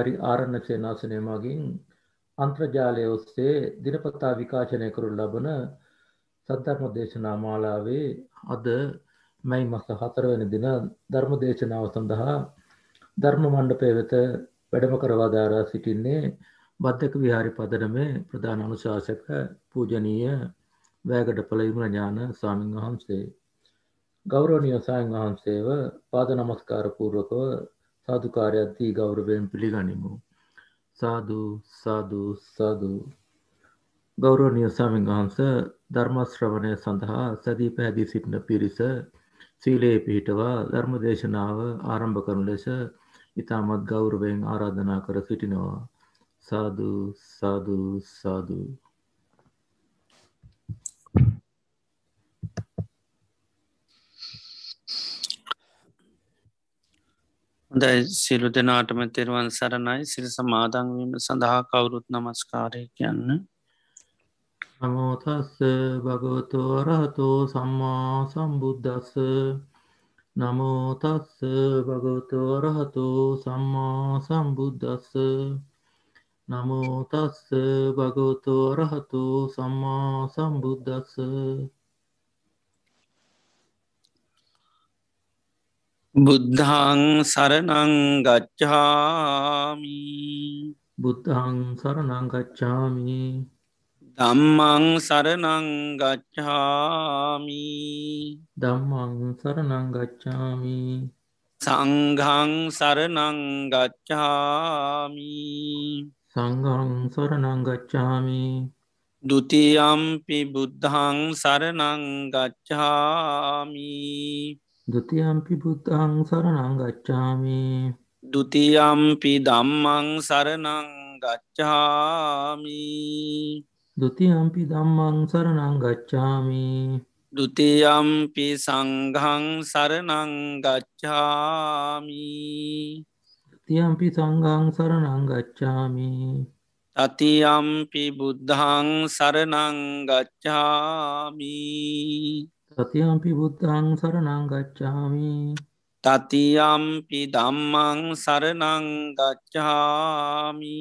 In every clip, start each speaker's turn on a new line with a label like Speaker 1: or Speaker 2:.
Speaker 1: හරි ආරණ සේනාසනය මගින් අන්ත්‍රජාලය ඔස්සේ දිනපතා විකාශනය කරු ලබන සද්ධර්ම දේශනා මාලාවේ අද මැයි මස හතරවන දින ධර්ම දේශනාව සඳහා ධර්ම මණ්ඩපය වෙත වැඩම කරවාදාරා සිටින්නේ බද්ධක විහාරි පදනමේ ප්‍රධාන අනුශාසක පූජනීය වැෑගඩ පළ ඉමරඥාන ස්වාමින් වහන්සේ. ගෞරවනීය සායන් වහන්සේව පාද නමස්කාර පූර්වකව සාධකාරයක්දී ගෞරවයෙන් පිළිගනිමු. සාධූ සාධූ සාධූ ගෞරවනීය ස්වාමින් වහන්ස ධර්මශ්‍රවණය සඳහා සැදී පැහැදී සිටින පිරිස සීලයේ පිහිටවා ධර්ම දේශනාව ආරම්භ කරනු ලෙස ඉතාමත් ගෞරවයෙන් ආරාධනා කර සිටිනවා. සාධූ සාධූ සාධූ
Speaker 2: හොඳයි. සිලු දෙනාටම තෙරුවන් සරණයි. සිල් සමාදංවීම සඳහා කවුරුත් නමස්කාරය කියන්න.
Speaker 1: නමෝතස්ස භගවතු අරහතෝ සම්මා සම්බුද්ධස්ස නමෝතස්ස භගවතු අරහතෝ සම්මා සම්බුද්ධස්ස නමෝතස්ස භගවතු අරහතෝ සම්මා සම්බුද්ධස්ස
Speaker 2: බුද්ධං සරණං ගච්ඡාමි.
Speaker 1: බුද්ධං සරණං ගච්ඡාමි.
Speaker 2: ධම්මං සරණං ගච්ඡාමි.
Speaker 1: ධම්මං සරණං ගච්ඡාමි.
Speaker 2: සංඝං සරණං ගච්ඡාමි.
Speaker 1: සංඝං සරණං ගච්ඡාමි.
Speaker 2: ဒ ුතියම්පි බුද්ධං සරණං ගච්ඡාමි
Speaker 1: දතියම්පි බුද්ධං සරණං ගච්ඡාමි.
Speaker 2: දුතියම්පි දම්මං සරණං ගච්ඡාමි.
Speaker 1: දුතියම්පි දම්මං සරණං ගච්ඡාමි.
Speaker 2: දුතියම්පි සංඝං සරණං ගච්ඡාමි.
Speaker 1: තියම්පි සංඝං සරණං ගච්ඡාමි.
Speaker 2: තතියම්පි බුද්ධං සරණං ගච්ඡාමි
Speaker 1: සතියම්පි බුද්ධං සරණං ගච්ඡාමි.
Speaker 2: තතියම්පි දම්මං සරණං ගච්ඡාමි.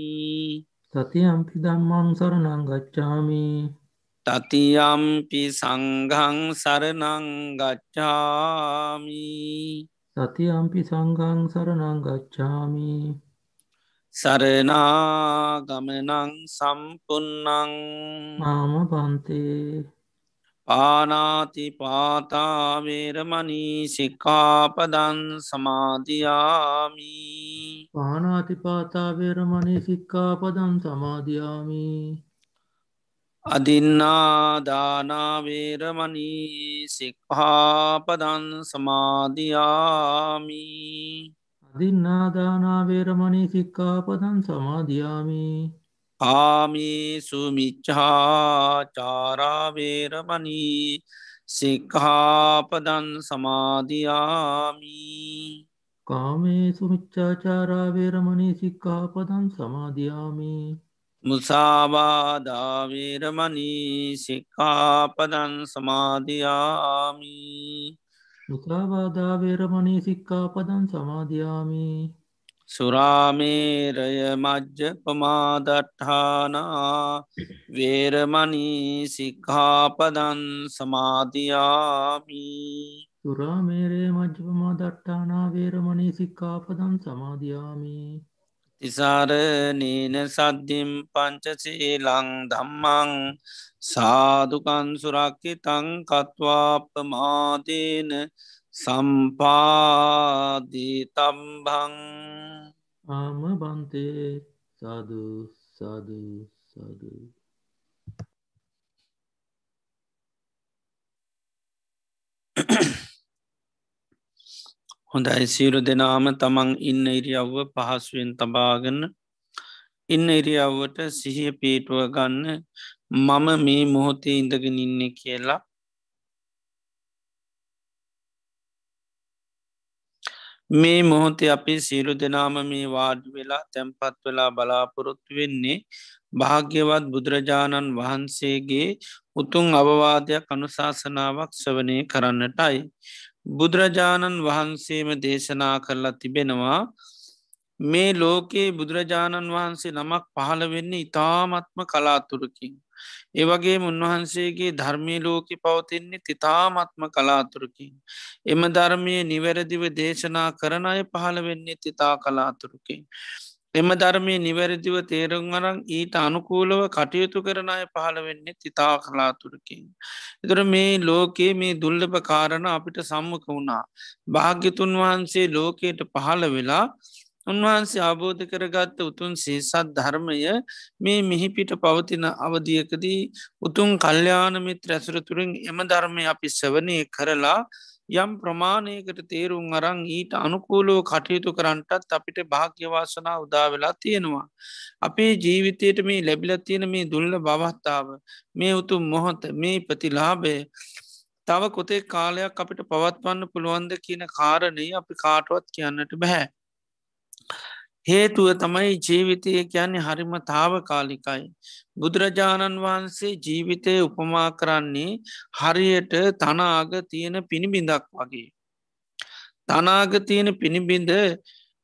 Speaker 1: සතියම්පි ධම්මං සරණං ගච්ඡාමි.
Speaker 2: තතියම්පි සංඝං සරණං ගච්ඡාමි.
Speaker 1: සතියම්පි සංඝං සරණං ගච්ඡාමි.
Speaker 2: සරනාගමනං සම්පන්නං
Speaker 1: මාම පන්තේ
Speaker 2: පානාති පාතාවේරමනී සික්කාපදන් සමාධයාමි
Speaker 1: පානාතිපාතාවේරමණී සික්කාපදන් සමාධයාමි
Speaker 2: අදින්නාදානාවේරමනී සික්හාපදන් සමාධයාමි
Speaker 1: අදින්නාදානාවේරමණී සික්කාපදන් සමාධයාමි
Speaker 2: ආමී සුමිච්චාචාරාවේරමනී සික්හාපදන් සමාධයාමි
Speaker 1: කාමේ සුමිච්චාචාරාවේරමණී සික්කාපදන් සමාධයාමි
Speaker 2: මුසාවාදාවේරමනී සික්කාපදන් සමාධයාමි
Speaker 1: මුත්‍රාවාදාවේරමණී සික්කාපදන් සමාධයාමි
Speaker 2: සුරාමේරය මජ්්‍ය පමාදට්ඨානා වේරමනී සික්හාපදන් සමාධයාමි
Speaker 1: සුරාමේරේ මජ්්‍යපමා දට්ටානා වේරමණී සික්කාපදන් සමාධයාමි
Speaker 2: තිසාරනීන සද්ධිම් පංචසේ ලං දම්මං සාධකන් සුරක්කි තංකත්වාපමාදේන සම්පාදී තම්බං
Speaker 1: ආම බන්තේ සාධ සාධ සාධ
Speaker 2: හොඳයි සීරු දෙනාම තමන් ඉන්න ඉරියව්ව පහසුවෙන් තබාගන්න ඉන්න ඉරියව්වට සිහිය පීටුව ගන්න මම මේ මොහොතේ ඉඳගෙන ඉන්න කියලා මේ මොහොතේ අපි සීරු දෙනාම මේ වාඩ වෙලා තැන්පත් වෙලා බලාපොරොත්තු වෙන්නේ භාග්‍යවත් බුදුරජාණන් වහන්සේගේ උතුන් අවවාදයක් අනුශාසනාවක් සවනය කරන්නටයි. බුදුරජාණන් වහන්සේම දේශනා කරලා තිබෙනවා මේ ලෝකයේ බුදුරජාණන් වහන්සේ නමක් පහළ වෙන්නේ ඉතාමත්ම කලාතුරකින්. ඒවගේ උන්වහන්සේගේ ධර්මය ලෝකෙ පවතින්නේ තිතාමත්ම කලාතුරකින්. එම ධර්මය නිවැරදිව දේශනා කරන අය පහළ වෙන්නේ තිතා කලාතුරකින්. එම ධර්මය නිවැරදිව තේරුම් අරං ඊට අනුකූලව කටයුතු කරන අය පහළ වෙන්නේ තිතා කලාතුරකින්. එතුර මේ ලෝකයේ මේ දුල්ලභ කාරණ අපිට සම්මක වුණා. භාග්‍යතුන් වහන්සේ ලෝකයට පහළ වෙලා උන්වහන්සේ අබෝධ කරගත්ත උතුන් සේසත් ධර්මය මේ මිහිපිට පවතින අවධියකදී උතුන් කල්්‍යානමිත් රැසුරතුරින් එම ධර්මය අපි සවනය කරලා යම් ප්‍රමාණයකට තේරුම් අරං ඊට අනුකූලෝ කටයුතු කරන්නටත් අපිට භාග්‍යවාසනා උදා වෙලා තියෙනවා. අපේ ජීවිතයට මේ ලැබිල තියෙන මේ දුල්ල බවත්තාව මේ උතුම් මොහොත මේ ප්‍රතිලාබය තව කොතේ කාලයක් අපිට පවත්වන්න පුළුවන්ද කියන කාරණය අපි කාටුවත් කියන්නට බැහැ. හේතුව තමයි ජීවිතය කියන්නේ හරිම තාව කාලිකයි. බුදුරජාණන් වහන්සේ ජීවිතය උපමා කරන්නේ හරියට තනාග තියෙන පිණිබිඳක් වගේ. තනාග තියෙන පිණිබිඳ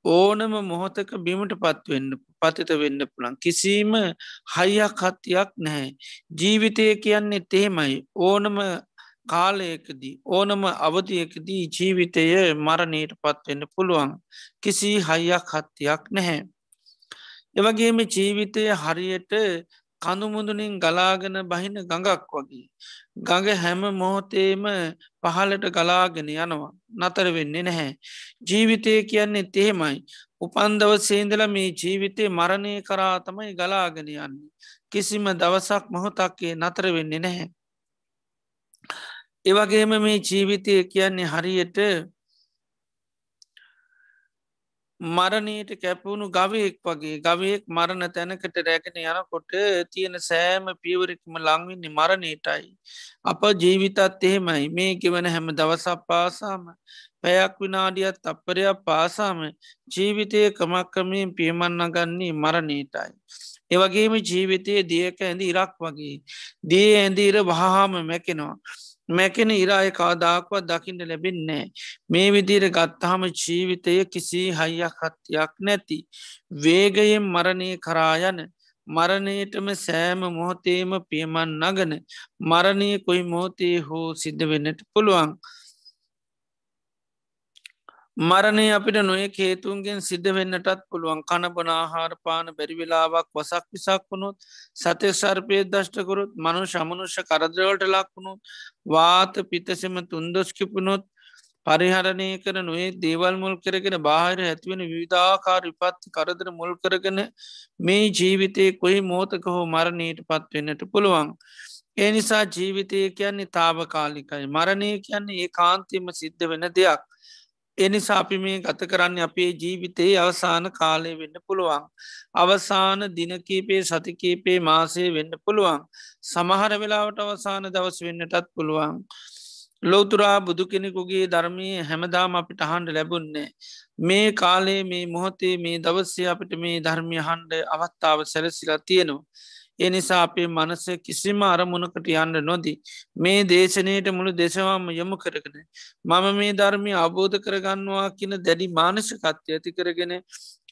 Speaker 2: ඕනම මොහොතක බිමට පත්වෙන්න පතිත වෙන්න පුළන් කිසිීම හයියක් හත්තියක් නැහැ. ජීවිතය කියන්නේ තේමයි ඕනම කාලයකදී ඕනම අවධියකදී ජීවිතය මරණයට පත්වෙන්න පුළුවන් කිසි හයියක් හත්තියක් නැහැ. එවගේම ජීවිතය හරියට කඳුමුදුනින් ගලාගෙන බහින ගඟක් වගේ. ගඟ හැම මොහොතේම පහලට ගලාගෙන යනවා නතර වෙන්නේ නැහැ. ජීවිතය කියන්නේ තෙහෙමයි. උපන්දව සේන්දල මේ ජීවිතය මරණය කරා තමයි ගලාගෙන යන්නේ. කිසිම දවසක් මොහොතක්කේ නතර වෙන්නේ නැහැ. ඒවගේම මේ ජීවිතය කියන්නේ හරියට මරණයට කැපවුණු ගවයෙක් වගේ ගවයෙක් මරණ තැනකට රැගෙන යනකොට තියෙන සෑම පියවරක්ම ලංවෙන්නේ මරණයටයි. අප ජීවිතත් එහෙමයි මේ ගෙවන හැම දවසක් පාසාම පැයක් විනාඩියත් අපපරයක් පාසාම ජීවිතය කමක්කමින් පියමන්න ගන්නේ මරණයටයි. ඒවගේම ජීවිතයේ දියක ඇඳ ඉරක් වගේ. දී ඇඳීර වහාම මැකෙනවා. මැකෙන ඉරාය කාදාක්වත් දකින්න ලැබෙන්නේ. මේ විදිර ගත්තාම ජීවිතය කිසි හයියක් හත්තියක් නැති. වේගයෙන් මරණය කරායන මරණයටම සෑම මොහොතේම පියමන් නගන මරණය කොයි මෝතේ හෝ සිද්ධ වෙන්නට පුළුවන්. මරණය අපිට නොය හේතුන්ගෙන් සිද්ධ වෙන්නටත් පුළුවන් කණබන ආහාරපාන බැරිවෙලාවක් වසක් විසක් වුණොත් සතය සර්පය දෂ්ටකරුත් මනු ශමනුෂ කරදරවලට ලක්වුණුත් වාත පිතසෙම තුන්දොස්කිපුණොත් පරිහරණය කර නොේ දේවල් මුල් කරගෙන බාහිර ඇතිවෙන විධාකාර විපත්ති කරදර මුල් කරගෙන මේ ජීවිතය කොයි මෝතක හෝ මරණයට පත්වෙන්නට පුළුවන්. ඒ නිසා ජීවිතය කියන්නේ තාවකාලිකයි මරණය කියන්නේ ඒ කාන්තිම සිද්ධ වෙන දෙයක්. එනිසා අපි මේ ගත කරන්න අපේ ජීවිතයේ අවසාන කාලය වෙන්න පුළුවන්. අවසාන දිනකීපේ සතිකීපේ මාසේ වෙන්න පුළුවන්. සමහර වෙලාවට අවසාන දවස් වෙන්නටත් පුළුවන්. ලෝතුරා බුදු කෙනෙකුගේ ධර්මය හැමදාම අපිට හන්ඩ ලැබුන්නේ. මේ කාලේ මේ මොහොතේ මේ දවස්සේ අපිට මේ ධර්මය හන්ඩ අවත්තාව සැලසිලා තියෙනවා. එනිසා අපේ මනස කිසිම අරමුණකට යන්න නොදී. මේ දේශනයට මුළු දෙසවාම යොමු කරගෙන. මම මේ ධර්මය අබෝධ කරගන්නවා කියන දැඩි මානශකත්ය ඇති කරගෙන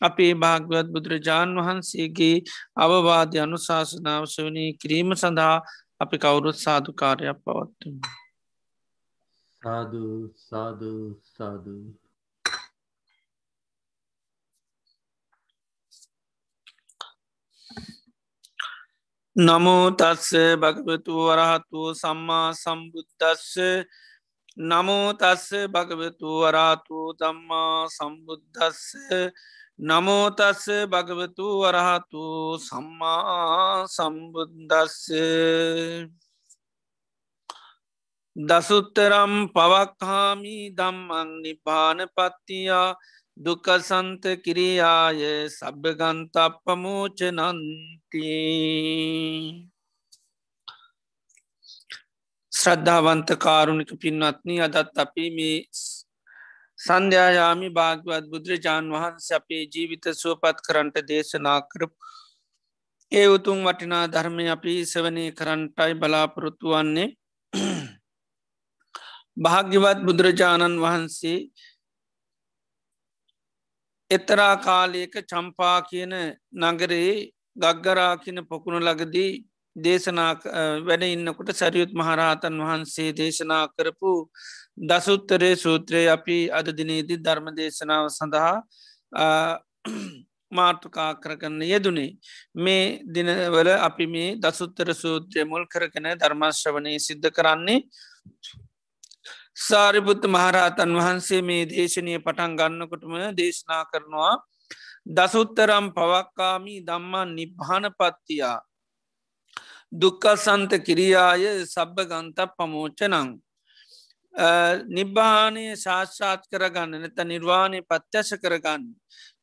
Speaker 2: අපේ භාග්‍යවත් බුදුරජාණන් වහන්සේගේ අවවාධය අනුශාසනාවශවනී කිරීම සඳහා අපි කවුරුත් සාධකාරයක් පවත්තුම.
Speaker 1: සාධ සාධ සාධ
Speaker 2: නමෝ තස්ස භගවතු වරහතු සම්මා සම්බුද්ධස්ස නමෝ තස්ස භගවතු වරාතු දම්මා සම්බුද්ධස්ස නමෝතස්ස භගවතු වරහතු සම්මා සම්බුද්ධස්ස දසුත්තරම් පවක්හාමි දම්මං නිපාන පත්තියා දුකසන්ත කිරියාය සබ්භගන්ත අපමෝච නන්ති ශ්‍රද්ධාවන්ත කාරුණික පින්වත්නී අදත් අපි මේ සන්ධ්‍යයාමි භාගවත් බුදුරජාණන් වහන්ස අපේ ජීවිත සුවපත් කරන්ට දේශනා කරප ඒ උතුම් වටිනා ධර්මය අපි සවනය කරන්ටයි බලාපොරොත්තු වන්නේ. භාග්‍යවත් බුදුරජාණන් වහන්සේ එතරා කාලයක චම්පා කියන නගරේ ගග්ගරා කියන පොකුණු ලගදී දේශනා වැඩ ඉන්නකොට සැරියුත් මහරහතන් වහන්සේ දේශනා කරපු දසුත්තරේ සූත්‍රයේ අපි අද දිනේදී ධර්ම දේශනාව සඳහා මාර්ථකා කරගන්න යෙදුනේ. මේ දිනවල අපි මේ දසුත්තර සූත්‍රය මුල් කරගෙන ධර්මශ්‍රවනය සිද්ධ කරන්නේ සාරිපුත්ත මහරහතන් වහන්සේ මේ දේශනය පටන් ගන්නකොටම දේශනා කරනවා. දසුත්තරම් පවක්කාමී දම්මා නිබ්හන පත්තියා දුක්කසන්ත කිරියාය සබ්බ ගන්ත පමෝචනං නිබ්භානය ශාශ්ාත් කරගන්න නැත නිර්වාණය පත්්‍යශ කරගන්න.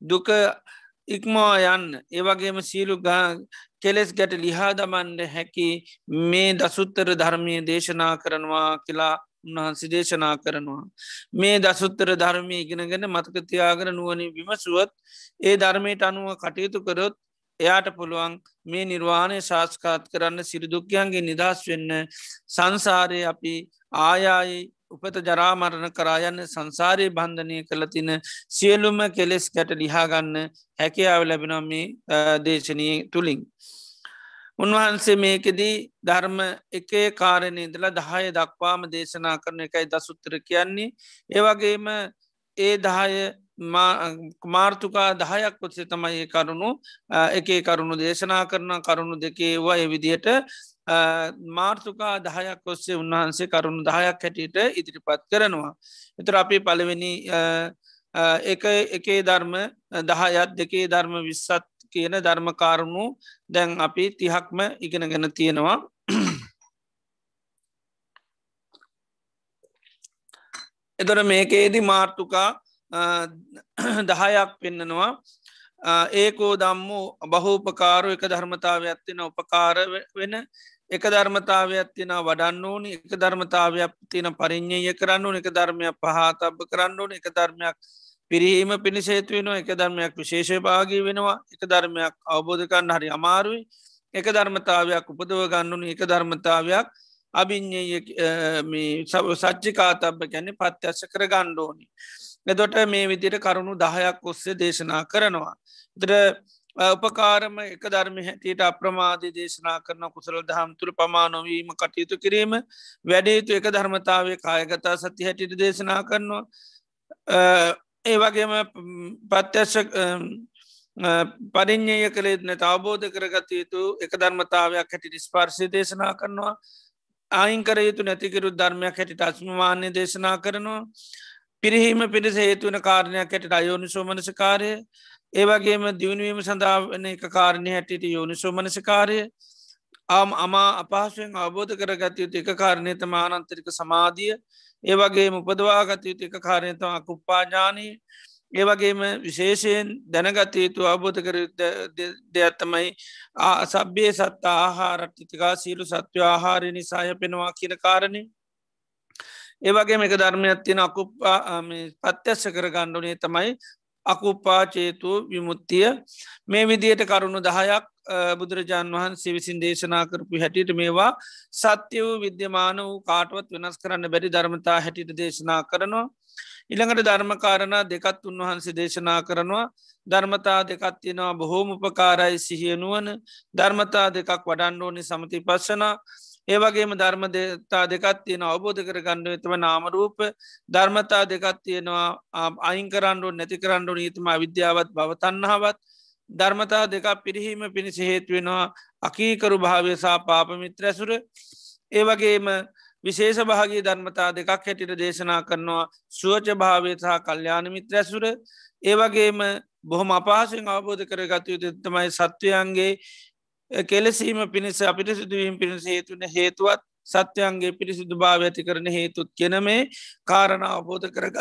Speaker 2: දුක ඉක්මවා යන්න. ඒවගේම සීලු කෙලෙස් ගැට ලිහා දමන්ඩ හැකි මේ දසුත්තර ධර්මය දේශනා කරනවා කියලා උන්වහන්සේ දේශනා කරනවා. මේ දසුත්තර ධර්මය ඉගෙනගෙන මතකතියාගර නුවනි විමසුවත් ඒ ධර්මයට අනුව කටයුතු කරොත් එයාට පුළුවන් මේ නිර්වාණය ශාස්කාත් කරන්න සිරිදුක්කයන්ගේ නිදස් වෙන්න සංසාරය අපි ආයායි උපත ජරාමරණ කරායන්න සංසාරය බන්ධනය කළ තින සියලුම කෙලෙස් කැට ලිහාගන්න හැකියාව ලැබෙනවා මේ දේශනය තුළින්. උන්වහන්සේ මේකෙදී ධර්ම එකේ කාරණය ඉදලා දහය දක්වාම දේශනා කරන එකයි දසුත්තර කියන්නේ ඒවගේම ඒ දහය මාර්තුකා දහයක් කොත්සේ තමයි කරුණු එකේ කරුණු දේශනා කරන කරුණු දෙකේවා එවිදියට මාර්තුකා දහයක් ඔස්සේ උන්වහන්සේ කරුණු දහයක් හැටියට ඉදිරිපත් කරනවා. එතර අපි පළවෙනි එක එකේ ධර්ම දහයත් දෙකේ ධර්ම විස්සත් කියන ධර්මකාරුණු දැන් අපි තිහක්ම ඉගෙන ගැන තියෙනවා. එතොර මේකේදී මාර්තුකා දහයක් පෙන්නනවා. ඒකෝ දම්මු බහෝපකාරු එක ධර්මතාවයක් තින උපකාර වෙන එක ධර්මතාවයක් තින වඩන්න ඕන එක ධර්මතාවයක් තින පරිින්්ඥය කරන්න ඕන එක ධර්මයක් පහතබ කරන්න ඕන එක ධර්මයක් පිරීම පිණිසේතු වෙන එක ධර්මයක් විශේෂ භාගී වෙනවා. එක ධර්මයක් අවබෝධ කරන්න හරි අමාරුයි. එක ධර්මතාවයක් උපදව ගන්නුන. එක ධර්මතාවයක් අභිං්ඥය සච්චිකාතබ ගැන පත්‍යශ කර ගණ්ඩෝනි. එදොට මේ විදිර කරුණු දහයක් ඔස්සේ දේශනා කරනවා. දර උපකාරම එක ධර්ම හැටියට අප්‍රමාධ දේශනා කරන කුසල දහම් තුළ පමා නොවීම කටයුතු කිරීම වැඩේතු එක ධර්මතාවය කායගතා සති හැටියට දේශනා කරනවා. ඒ වගේම පත්‍යශ පරිින්්ඥය කළේත්න අවබෝධ කරගත යුතු එක ධර්මතාවයක් හැටි ස්පර්ශය දේශනා කරනවා. ආයිංකර යුතු නැතිකරු ධර්මයක් හැටිට අස්මමාන්‍ය දේශනා කරනවා. පිරිහීම පිරිස හේතුවන කාරණයක් හැට අයෝනි සෝමනසකාරය ඒවගේම දියුණුවීම සඳාවන එක කාරණය හැටියට යෝනි සෝමනසකාරය ආම් අමා අපහසුවෙන් අවබෝධ කරගත යුතු එක කාරණයතම ආනන්තරික සමාධිය. ඒවගේ උපදවාගත යුතු එක කාරණයතම අකුප්පාඥානී ඒවගේම විශේෂයෙන් දැනගත යුතු අවබෝධ කර දෙයක්ත්තමයි සබ්බේ සත්තා ආහාරට්ටිතිකා සීලු සත්‍ය ආහාරය නිසාය පෙනවා කියන කාරණය ඒවගේ එක ධර්මයක් තියෙන අකුප්පා පත්‍යස්ස කර ගණ්ඩුනේ තමයි අකුප්පාචේතු විමුත්තිය මේ විදියට කරුණු දහයක් බුදුරජාණන් වහන්සේ විසින් දේශනා කරපු හැටියට මේවා සත්‍ය වූ විද්‍යමාන වූ කාටවත් වෙනස් කරන්න බැරි ධර්මතා හැටියට දේශනා කරනවා. ඉළඟට ධර්මකාරණ දෙකත් උන්වහන්සේ දේශනා කරනවා. ධර්මතා දෙකත් තියෙනවා බොහෝම උපකාරයි සිහියනුවන ධර්මතා දෙකක් වඩන්ඩෝනි සමති පස්සනා ඒවගේම ධර්මතා දෙකත් තියෙන අවබෝධ කරගන්න එතම නාමරූප ධර්මතා දෙකත් තියෙනවා අයින් කරන්ඩුව නැති කරන්ඩු නීතම විද්‍යාවත් බවතන්නහවත් ධර්මතා දෙකක් පිරිහීම පිණිස හේතුවෙනවා අකීකරු භාවයසා පාපමිත්‍රැසුර ඒවගේම විශේෂ භාගේ ධර්මතා දෙකක් හැටිට දේශනා කරනවා. සුවච භාවය සහ කල්්‍යාන මිත්‍රැසුර ඒවගේම බොහොම අපහසෙන් අවබෝධ කරගතයු දෙත්තමයි සත්වයන්ගේ කෙලෙසීම පිණිස අපිට සිදුවීම පිණිස හේතුන හේතුවත් සත්‍යයන්ගේ පිරිසිදු භාව ඇති කරන හේතුත් කෙන මේ කාරණ අවබෝධ කරග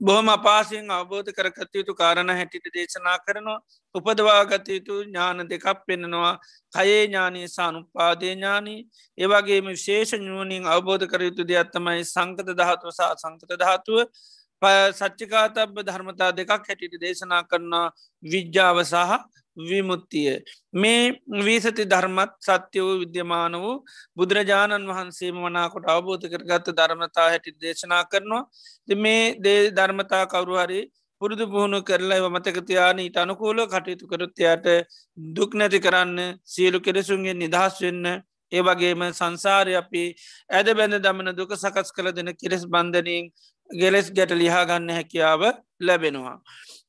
Speaker 2: බොහම අපාසයෙන් අවබෝධ කරගතයුතු කාරණ හැටිට දේශනා කරනවා. උපදවාගතයුතු ඥාන දෙකක් පෙන්නවා කයේ ඥානී සානුපාදය ඥානී. ඒවගේම විශේෂ ඥූනින් අවබෝධ කරයුතු දෙයක්ත්තමයි සංකත දහතුව සහ සංකත ධාතුව. සච්චිකාතබ ධර්මතා දෙකක් හැටිට දේශනා කරනවා. විද්‍යාව සහ විමුත්තිය. මේ වීසති ධර්මත් සත්‍ය වූ විද්‍යමාන වූ බුදුරජාණන් වහන්සේ මනාකොට අවබෝධ කරගත්ත ධර්මතා හැටි දේශනා කරනවා. මේ දේ ධර්මතා කවරු හරි පුරුදු පුහුණු කරලා එව මතකතියාන ඊට අනුකූල කටයුතු කරොත්තයාට දුක් නැති කරන්න සියලු කෙරෙසුන්ගේ නිදහස් වෙන්න ඒ වගේම සංසාරය අපි ඇද බැඳ දමන දුක සකස් කළ දෙන කෙරෙස් බන්ධනින් ගෙලෙස් ගැට ලිහාගන්න හැකියාව ලැබෙනවා.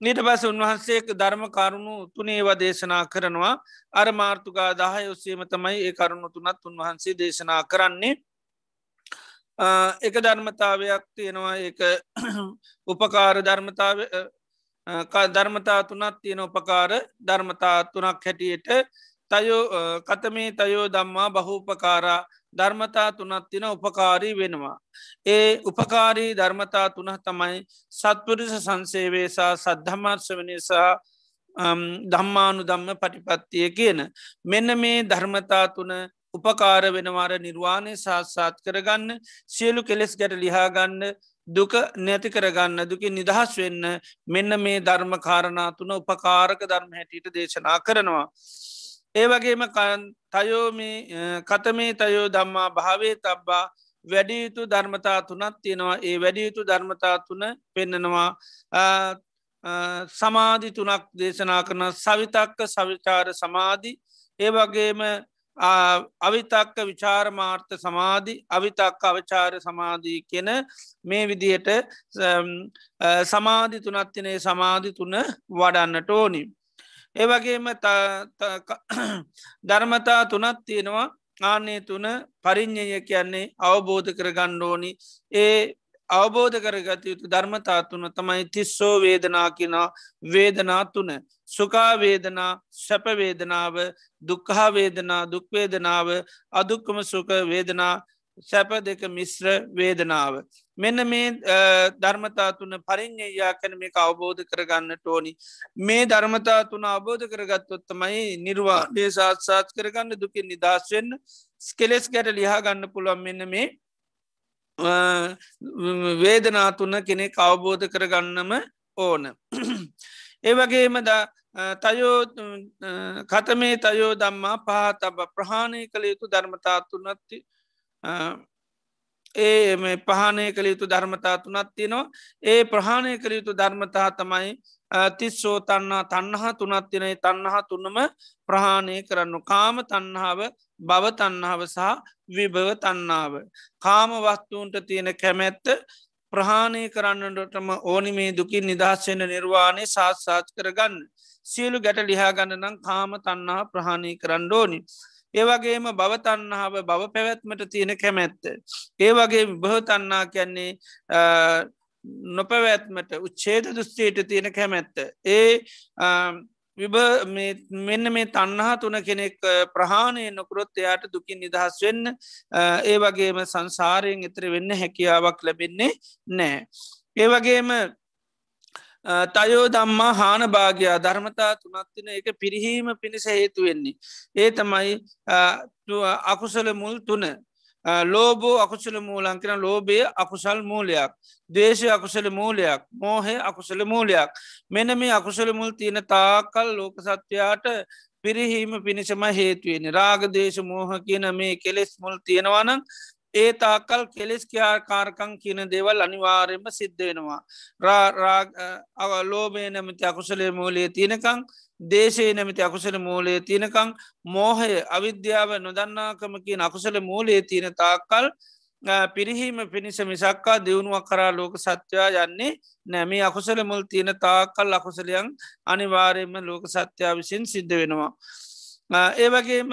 Speaker 2: නීට පස උන්වහන්සේක ධර්ම කරුණු තුනේව දේශනා කරනවා. අර මාර්තුකා දාහය ඔස්සේම තමයි ඒ කරුණු තුනත් උන්වහන්සේ දේශනා කරන්නේ. එක ධර්මතාවයක් තියෙනවා. ඒ උපකාර ධර්මතාව ධර්මතා තුනත් තියෙන උපකාර ධර්මතා තුනක් හැටියට තයෝ කතමේ තයෝ දම්මා බහූපකාරා ධර්මතා තුනත් තින උපකාරී වෙනවා. ඒ උපකාරී ධර්මතා තුනහ තමයි සත්පුරුෂ සංසේවේසා සද්ධමර්ශ වනිසා දම්මානු දම්ම පටිපත්තිය කියන. මෙන්න මේ ධර්මතා තුන උපකාර වෙනවාර නිර්වාණය සාත්සාත් කරගන්න සියලු කෙලෙස් ගැට ලිහාගන්න දුක නැති කරගන්න දුක නිදහස් වෙන්න මෙන්න මේ ධර්ම කාරණා තුන උපකාරක ධර්ම හැටියට දේශනා කරනවා. ඒ වගේම තයෝමි කතමේ තයෝ දම්මා භාවේ තබ්බා වැඩියුතු ධර්මතා තුනත් තියෙනවා. ඒ වැඩියුතු ධර්මතා තුන පෙන්නනවා. සමාධි තුනක් දේශනා කරන සවිතක්ක සවිචාර සමාධි. ඒ වගේම අවිතක්ක විචාරමාර්ථ සමාධි අවිතක්ක අවචාර සමාධී කියන මේ විදිහට සමාධි තුනත්තිනේ සමාධි තුන වඩන්නට ඕනිි. ඒවගේම ධර්මතා තුනත් තියෙනවා. ආනේ තුන පරිින්්ඥය කියන්නේ අවබෝධ කර ගණ්ඩෝනි ඒ අවබෝධ කරගත යුතු ධර්මතා තුන තමයි තිස්සෝ වේදනා කියෙන වේදනා තුන. සුකාවේදනා සැපවේදනාව දුක්හා වේදනා දුක්වේදනාව අදුක්කම සුක වේදනා සැප දෙක මිශ්‍ර වේදනාව. මෙන්න මේ ධර්මතා තුන පරිින්්ඥයා කැන මේ අවබෝධ කරගන්න ටෝනි. මේ ධර්මතා තුන අවබෝධ කරගත්තොත්තමයි නිර්වාඩේ සාත්සාත් කරගන්න දුකින් නිදශවෙන්න ස්කෙලෙස් ගැට ලිහා ගන්න පුළුවන් මෙන්න මේ වේදනා තුන්න කෙනෙක් අවබෝධ කරගන්නම ඕන. ඒ වගේම තයෝ කතමේ තයෝ දම්මා පහතබ ප්‍රහාණය කළ යුතු ධර්මතාත්තුනත්ති ඒ මේ පහනය කළ යුතු ධර්මතා තුනත් තිනවා ඒ ප්‍රහාණය කළ යුතු ධර්මතා තමයි තිස්සෝ තන්නා තන්නහා තුනත් තිනයි තන්නහා තුන්නම ප්‍රහාණය කරන්නු කාම තන්නාව බව තන්නාව සහ විභව තන්නාව. කාම වස්තුූන්ට තියෙන කැමැත්ත ප්‍රහාණය කරන්නටම ඕනි මේ දුකින් නිදහස්සෙන නිර්වාණය සාත්සාත් කරගන්න. සියලු ගැට ලිහාගන්න නම් කාම තන්නා ප්‍රහාණය කරන්න ඕනි. ඒවගේම බවතන්නාව බව පැවැත්මට තියෙන කැමැත්ත. ඒවගේ බහතන්නා කියන්නේ නොපැවැත්මට උච්චේද දුස්්චේට තියෙන කැමැත්ත. ඒ විබ මෙන්න මේ තන්නහා තුන කෙනෙක් ප්‍රහාණය නොකරොත් එයාට දුකින් නිදහස් වෙන්න ඒ වගේම සංසාරයෙන් එතර වෙන්න හැකියාවක් ලැබෙන්නේ නෑ. ඒවගේම තයෝ දම්මා හාන භාගයා. ධර්මතා තුනත්තින එක පිරිහීම පිණිස හේතු වෙන්නේ. ඒ තමයි අකුසල මුල් තුන. ලෝබෝ අකුසල මූලන් කෙන ලෝබය අකුසල් මූලයක්. දේශය අකුසල මූලයක්. මෝහය අකුසල මූලයක්. මෙන මේ අකුසල මුල් තියෙන තාකල් ලෝක සත්වයාට පිරිහීම පිණිසම හේතුවෙන රාගදේශ මෝහ කියන මේ කෙලෙස් මුල් තියෙනවනම් ඒ තාකල් කෙලෙස් කියාකාරකං කියන දේවල් අනිවාරයම සිද්ධ වෙනවා. ලෝබේ නැමති අකුසලේ මූලේ තියනකං දේශේ නැමති අකුසල මූලේ තියනකං මෝහය අවිද්‍යාව නොදන්නාකමකින් අකුසල මූලේ තියෙන තාකල් පිරිහීම පිණිස මිසක්කා දියුණුවක් කරා ලෝක සත්‍යයා යන්නේ නැමි අකුසල මුල් තියෙන තාකල් අකුසලයන් අනිවාරයම ලෝක සත්‍යයා විසින් සිද්ධ වෙනවා. ඒවගේම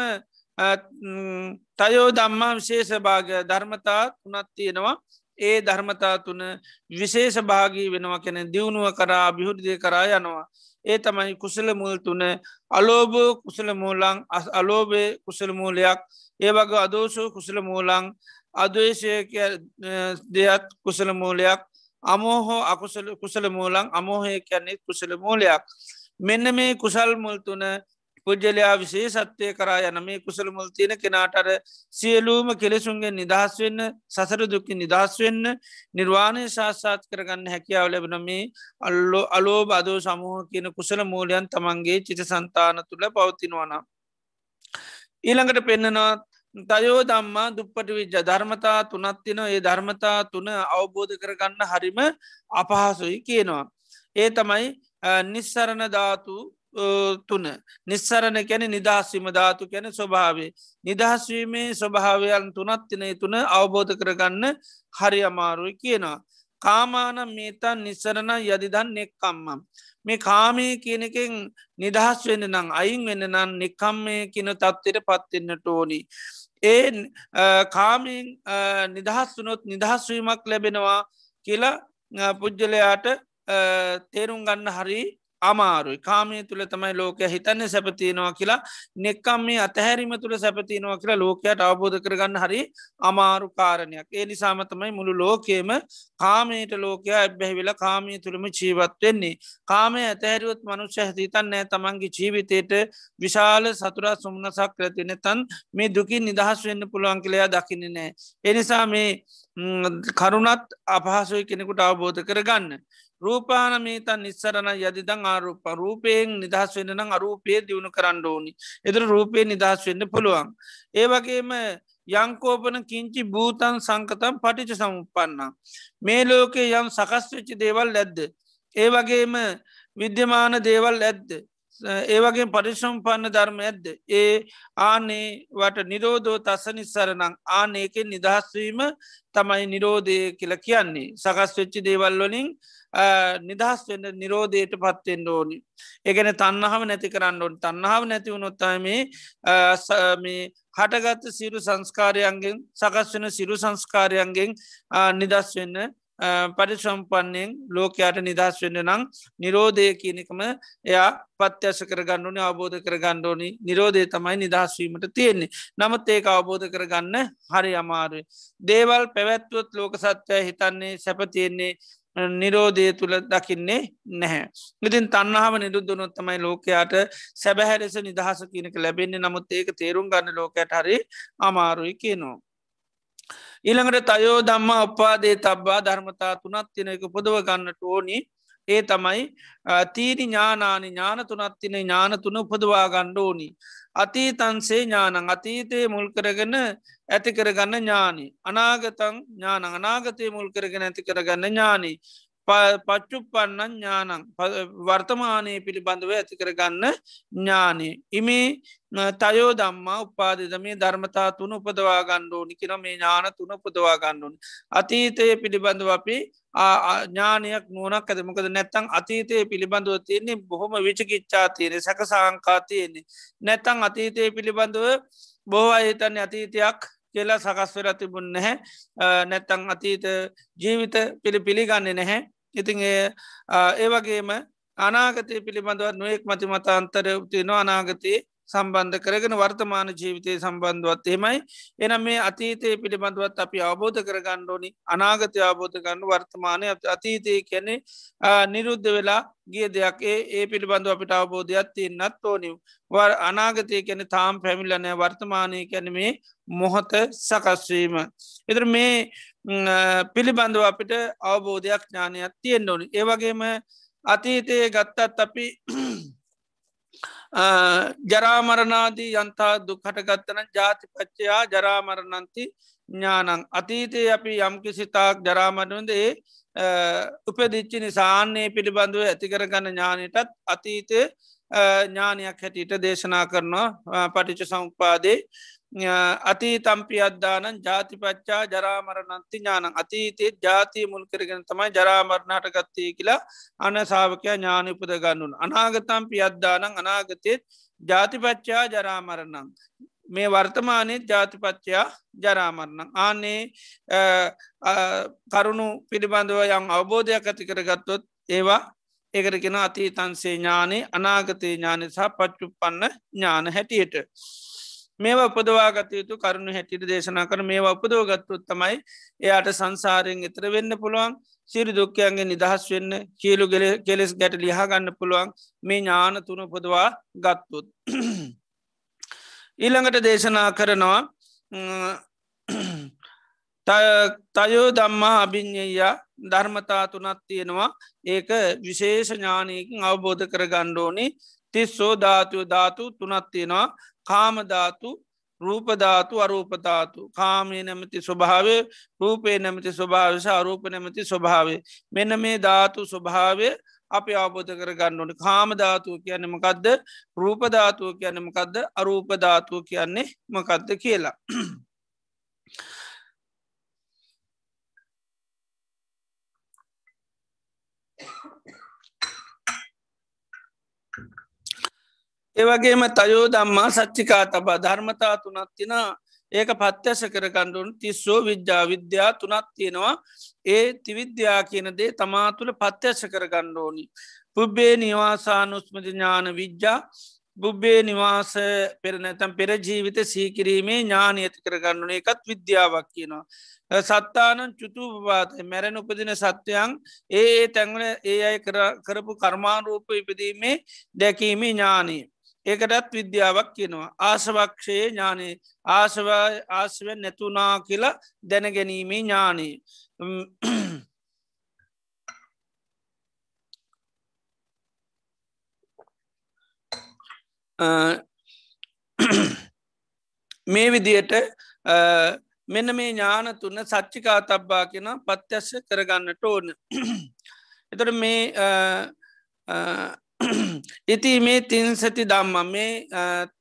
Speaker 2: තයෝ දම්මා විශේෂ භාග ධර්මතා තුනත් තියෙනවා ඒ ධර්මතා තුන විශේෂ භාගී වෙනවා කැන දියුණුව කරා බිහුද්ධය කරා යනවා. ඒ තමයි කුසල මුල් තුන අලෝභ කුසල මූලං අලෝභය කුසල මූලයක් ඒ වග අදෝෂෝ කුසල මූලං අදේශය දෙයත් කුසල මූලයක් අමෝහෝ අකුසල කුසල මූලං අමෝහය කියන්නේ කුසල මූලයක්. මෙන්න මේ කුසල් මුල් තුන පුද්ජලයා විසේ සත්වය කරා යන මේ කුසල මුල් තියෙන කෙනාටර සියලූම කෙලෙසුන්ගේ නිදහස් වෙන්න සසර දුක්කි නිදහස් වෙන්න නිර්වාණය ශාස්සාත් කරගන්න හැකියාව ලැබෙන මේ අල්ලෝ අලෝ බදෝ සමූහ කියන කුසල මූලයන් තමන්ගේ චිත සන්තාන තුළ පවතිනවනම්. ඊළඟට පෙන්න්නනවා තයෝ දම්මා දුප්පට විජ්ජ ධර්මතා තුනත්තින ඒ ධර්මතා තුන අවබෝධ කරගන්න හරිම අපහසුයි කියනවා. ඒ තමයි නිස්සරණ ධාතු තුන නිස්සරණ කැන නිදහස්වීම ධාතු කැන ස්වභාවේ. නිදහස්වීමේ ස්වභාවයන් තුනත්තිනය තුන අවබෝධ කරගන්න හරි අමාරුයි කියනවා. කාමාන මේතන් නිස්සරණ යදිදන් නෙක්කම්මම්. මේ කාමය කියනකෙන් නිදහස් වෙන්න නං අයින් වෙන්න නම් නිකම්මය කියන තත්වයට පත්වෙන්නට ඕනි. ඒ කාමෙන් නිදහස් වනොත් නිදහස්වීමක් ලැබෙනවා කියලා පුද්ගලයාට තේරුම් ගන්න හරි අමාරුයි. කාමය තුළ තමයි ලෝකය හිතන්න සැපතියනවා කියලා. නෙක්කම් මේ අතහැරීම තුළ සැපතියනවා කියලා ලෝකයට අවබෝධ කරගන්න හරි අමාරු කාරණයක්. ඒ නිසාමතමයි මුළු ලෝකයම කාමයට ලෝකයා ඇබැහිවෙල කාමය තුළම ජීවත් වෙන්නේ. කාමය ඇතහැරුවත් මනුෂ්‍ය හිතන් නෑ තමන්ගේ ජීවිතයට විශාල සතුරා සුම්නසක් කරතින තන් මේ දුකින් නිදහස් වෙන්න පුළුවන් කළයා දකින්න නෑ එනිසා මේ කරුණත් අපහසුයි කෙනෙකුට අවබෝධ කරගන්න. රූපානමීතන් නිස්සරණ යදිදං ආරූප රූපයෙන් නිදහස් වෙන්න නම් අරූපය දියුණු කරන්න ඕනි එදර රූපය නිදහස් වෙන්න පුළුවන්. ඒ වගේම යංකෝපන කිංචි භූතන් සංකතම් පටිච සමුපන්නා. මේ ලෝකේ යම් සකස්වෙච්චි දේවල් ඇද්ද. ඒ වගේම විද්‍යමාන දේවල් ඇද්ද. ඒවගේ පරිශම්පන්න ධර්ම ඇද්ද. ඒ ආනේ වට නිරෝධෝ තස නිස්සරනං ආනේකෙන් නිදහස්වීම තමයි නිරෝධය කියල කියන්නේ. සකස් වෙච්චි දේවල් වලින් නිදහස් වෙන්න නිරෝධයට පත්වෙන්ඩ ඕනි. ඒගැන තන්නහම නැති කරන්න ඕන් තන්නාව නැති වුණොත්තයි මේ හටගත්ත සිරු සංස්කාරයන්ගෙන් සකස් වෙන සිරු සංස්කාරයන්ගෙන් නිදස් වෙන්න පරිසම්පන්නයෙන් ලෝකයාට නිදහස් වෙන්න නං නිරෝධය කියනකම එයා පත්‍යස කරගණ්ඩුනි අවබෝධ කරගණ්ඩෝනි නිරෝධය තමයි නිදහස්වීමට තියෙන්නේ නමුත් ඒක අවබෝධ කරගන්න හරි අමාරුයි. දේවල් පැවැත්වොත් ලෝක සත්වය හිතන්නේ සැපතියෙන්නේ නිරෝධය තුළ දකින්නේ නැහැ. ඉතින් තන්නාව නිරුද්ධනොත් තමයි ලෝකයාට සැබැහැරෙස නිදහස කියනක ලැබෙන්නේ නමුත් ඒක තේරුම් ගන්න ලෝකයට හරි අමාරුයි කියනවා. ඊළඟට තයෝ දම්ම උපාදේ තබ්බා ධර්මතා තුනත් තිනක පොදව ගන්නට ඕනි ඒ තමයි තීරි ඥානානි ඥාන තුනත් තින ඥාන තුන උපදවා ගණ්ඩ ඕනි. අතීතන්සේ ඥානං අතීතය මුල් කරගන්න ඇති කරගන්න ඥානි. අනාගතං ඥාන අනාගතය මුල් කරගෙන ඇති කරගන්න ඥානී. පච්චුපන්නන් ඥානං වර්තමානය පිළිබඳව ඇති කරගන්න ඥානී. ඉමේ තයෝ දම්මා උපාදිද මේ ධර්මතා තුන උපදවා ගණ්ඩෝනි කියෙන මේ ඥාන තුන උපදවා ගණ්ඩුන්. අතීතය පිළිබඳව අපි ඥානයක් නුවනක් ඇද මොකද නැත්තං අතීතය පිළිබඳව තියන්නේ බොහොම විචකිච්චා තියෙන සැක සංකා තියෙන්නේ. නැත්තං අතීතය පිළිබඳව බොහෝ අහිතන්නේ අතීතයක් කියලා සකස්වර තිබුන් නැහැ නැත්තං අතීත ජීවිත පිළි පිළිගන්නේ නැහැ ඉතින් ඒ වගේම අනාගතය පිළිබඳව නොයෙක් මති මතාන්තර තියන අනාගතයේ සම්බන්ධ කරගෙන වර්තමාන ජීවිතය සම්බන්ධුවත් එහෙමයි. එනම් මේ අතීතය පිළිබඳවත් අපි අවබෝධ කරගණ්ඩෝනි අනාගතය අවබෝධ ගන්න වර්තමානය අතීතය කැනෙ නිරුද්ධ වෙලා ගිය දෙයක්. ඒ ඒ පිළිබඳව අපිට අවබෝධයක් තියන්නත් ඕනිව වර් අනාගතය කැන තාම් පැමිල්ලනෑ වර්තමානය කැනීමේ මොහොත සකස්වීම. එතර මේ පිළිබඳව අපිට අවබෝධයක් ඥානයක් තියෙන් ඕනි. ඒවගේම අතීතයේ ගත්තත් අපි ජරාමරණාදී යන්තා දුක්හටගත්තන ජාතිපච්චයා ජරාමරණන්ති ඥානං අතීතයේ අපි යම්කි සිතාක් ජරාමරණද ඒ උපදිච්චි නිසාන්නේ පිළිබඳුව ඇතිකරගන්න ඥානයටත් අතීතය ඥානයක් හැටියට දේශනා කරනවා. පටිච සංපාදේ අතී තම්පි අද්දානන් ජාතිපච්චා ජරාමරණන්ති ඥානං. අතීතයේ ජාතිය මුල් කරගෙන තමයි ජරාමරණට ගත්තේ කියලා අන සාාවකයා ඥාන උපද ගන්නුන්. අනාගතම්පි අද්දානං අනාගතයත් ජාතිපච්චා ජරාමරණං. මේ වර්තමානයේ ජාතිපච්චයා ජරාමරණං. ආනේ කරුණු පිළිබඳව යම් අවබෝධයක් ඇති කරගත්තොත් ඒවා ඒකරගෙන අතීතන්සේ ඥානේ අනාගතයේ ඥානය සහ පච්චුපන්න ඥාන හැටියට. මේවා උපදවාගත යුතු කරුණු හැටිට දේශනා කර මේවා උපදෝගත්තුත් තමයි එයාට සංසාරයෙන් එතර වෙන්න පුළුවන් සිරි දුක්කයන්ගේ නිදහස් වෙන්න කියලු කෙලෙස් ගැට ලිහාගන්න පුළුවන් මේ ඥාන තුන උපදවා ගත්තුත්. ඊළඟට දේශනා කරනවා තයෝ දම්මා අභිඤ්ඥයා ධර්මතා තුනත් තියෙනවා. ඒක විශේෂ ඥානයකින් අවබෝධ කර ගණ්ඩෝනි තිස්සෝ ධාතුව ධාතු තුනත් තියෙනවා. කාමධාතු රූපධාතු අරූපධාතු කාමය නැමති ස්වභාවය රූපේ නැමති ස්වභාවස අරූප නැමති ස්වභාවේ මෙන්න මේ ධාතු ස්වභාවය අපි අවබෝධ කර ගන්නඩ කාමධාතුව කියන්නේ මකක්ද රූපධාතුව කියන්නේ මකක්ද අරූපධාතුව කියන්නේ මකක්ද කියලා. ඒවගේම තයෝ දම්මා සච්චිකා තබා ධර්මතා තුනත් තින ඒක පත්්‍යස කරගණ්ඩුන් තිස්සෝ විද්‍යා විද්‍යා තුනත් තියෙනවා ඒ තිවිද්‍යා කියනදේ තමා තුළ පත්්‍යස කරගණ්ඩෝනි. පුබ්බේ නිවාසානුස්මති ඥාන විද්‍යා බුබ්බේ නිවාස පෙරනැතම් පෙර ජීවිත සීකිරීමේ ඥානය ඇති කරගන්නුන එකත් විද්‍යාවක් කියනවා. සත්තානන් චුතුපාත මැරෙන උපදින සත්‍යයන් ඒ තැන්වල ඒ අයි කරපු කර්මාරූප ඉපදීමේ දැකීමේ ඥානී. ඒකටත් විද්‍යාවක් කියනවා. ආසවක්ෂයේ ඥානයේ ආසව ආසව නැතුනා කියලා දැනගැනීමේ ඥානී. මේ විදියට මෙන්න මේ ඥාන තුන්න සච්චිකා තබ්බා කියෙන පත්‍යස්ස කරගන්නට ඕන. එතට මේ ඉති මේ තින්සති දම්ම මේ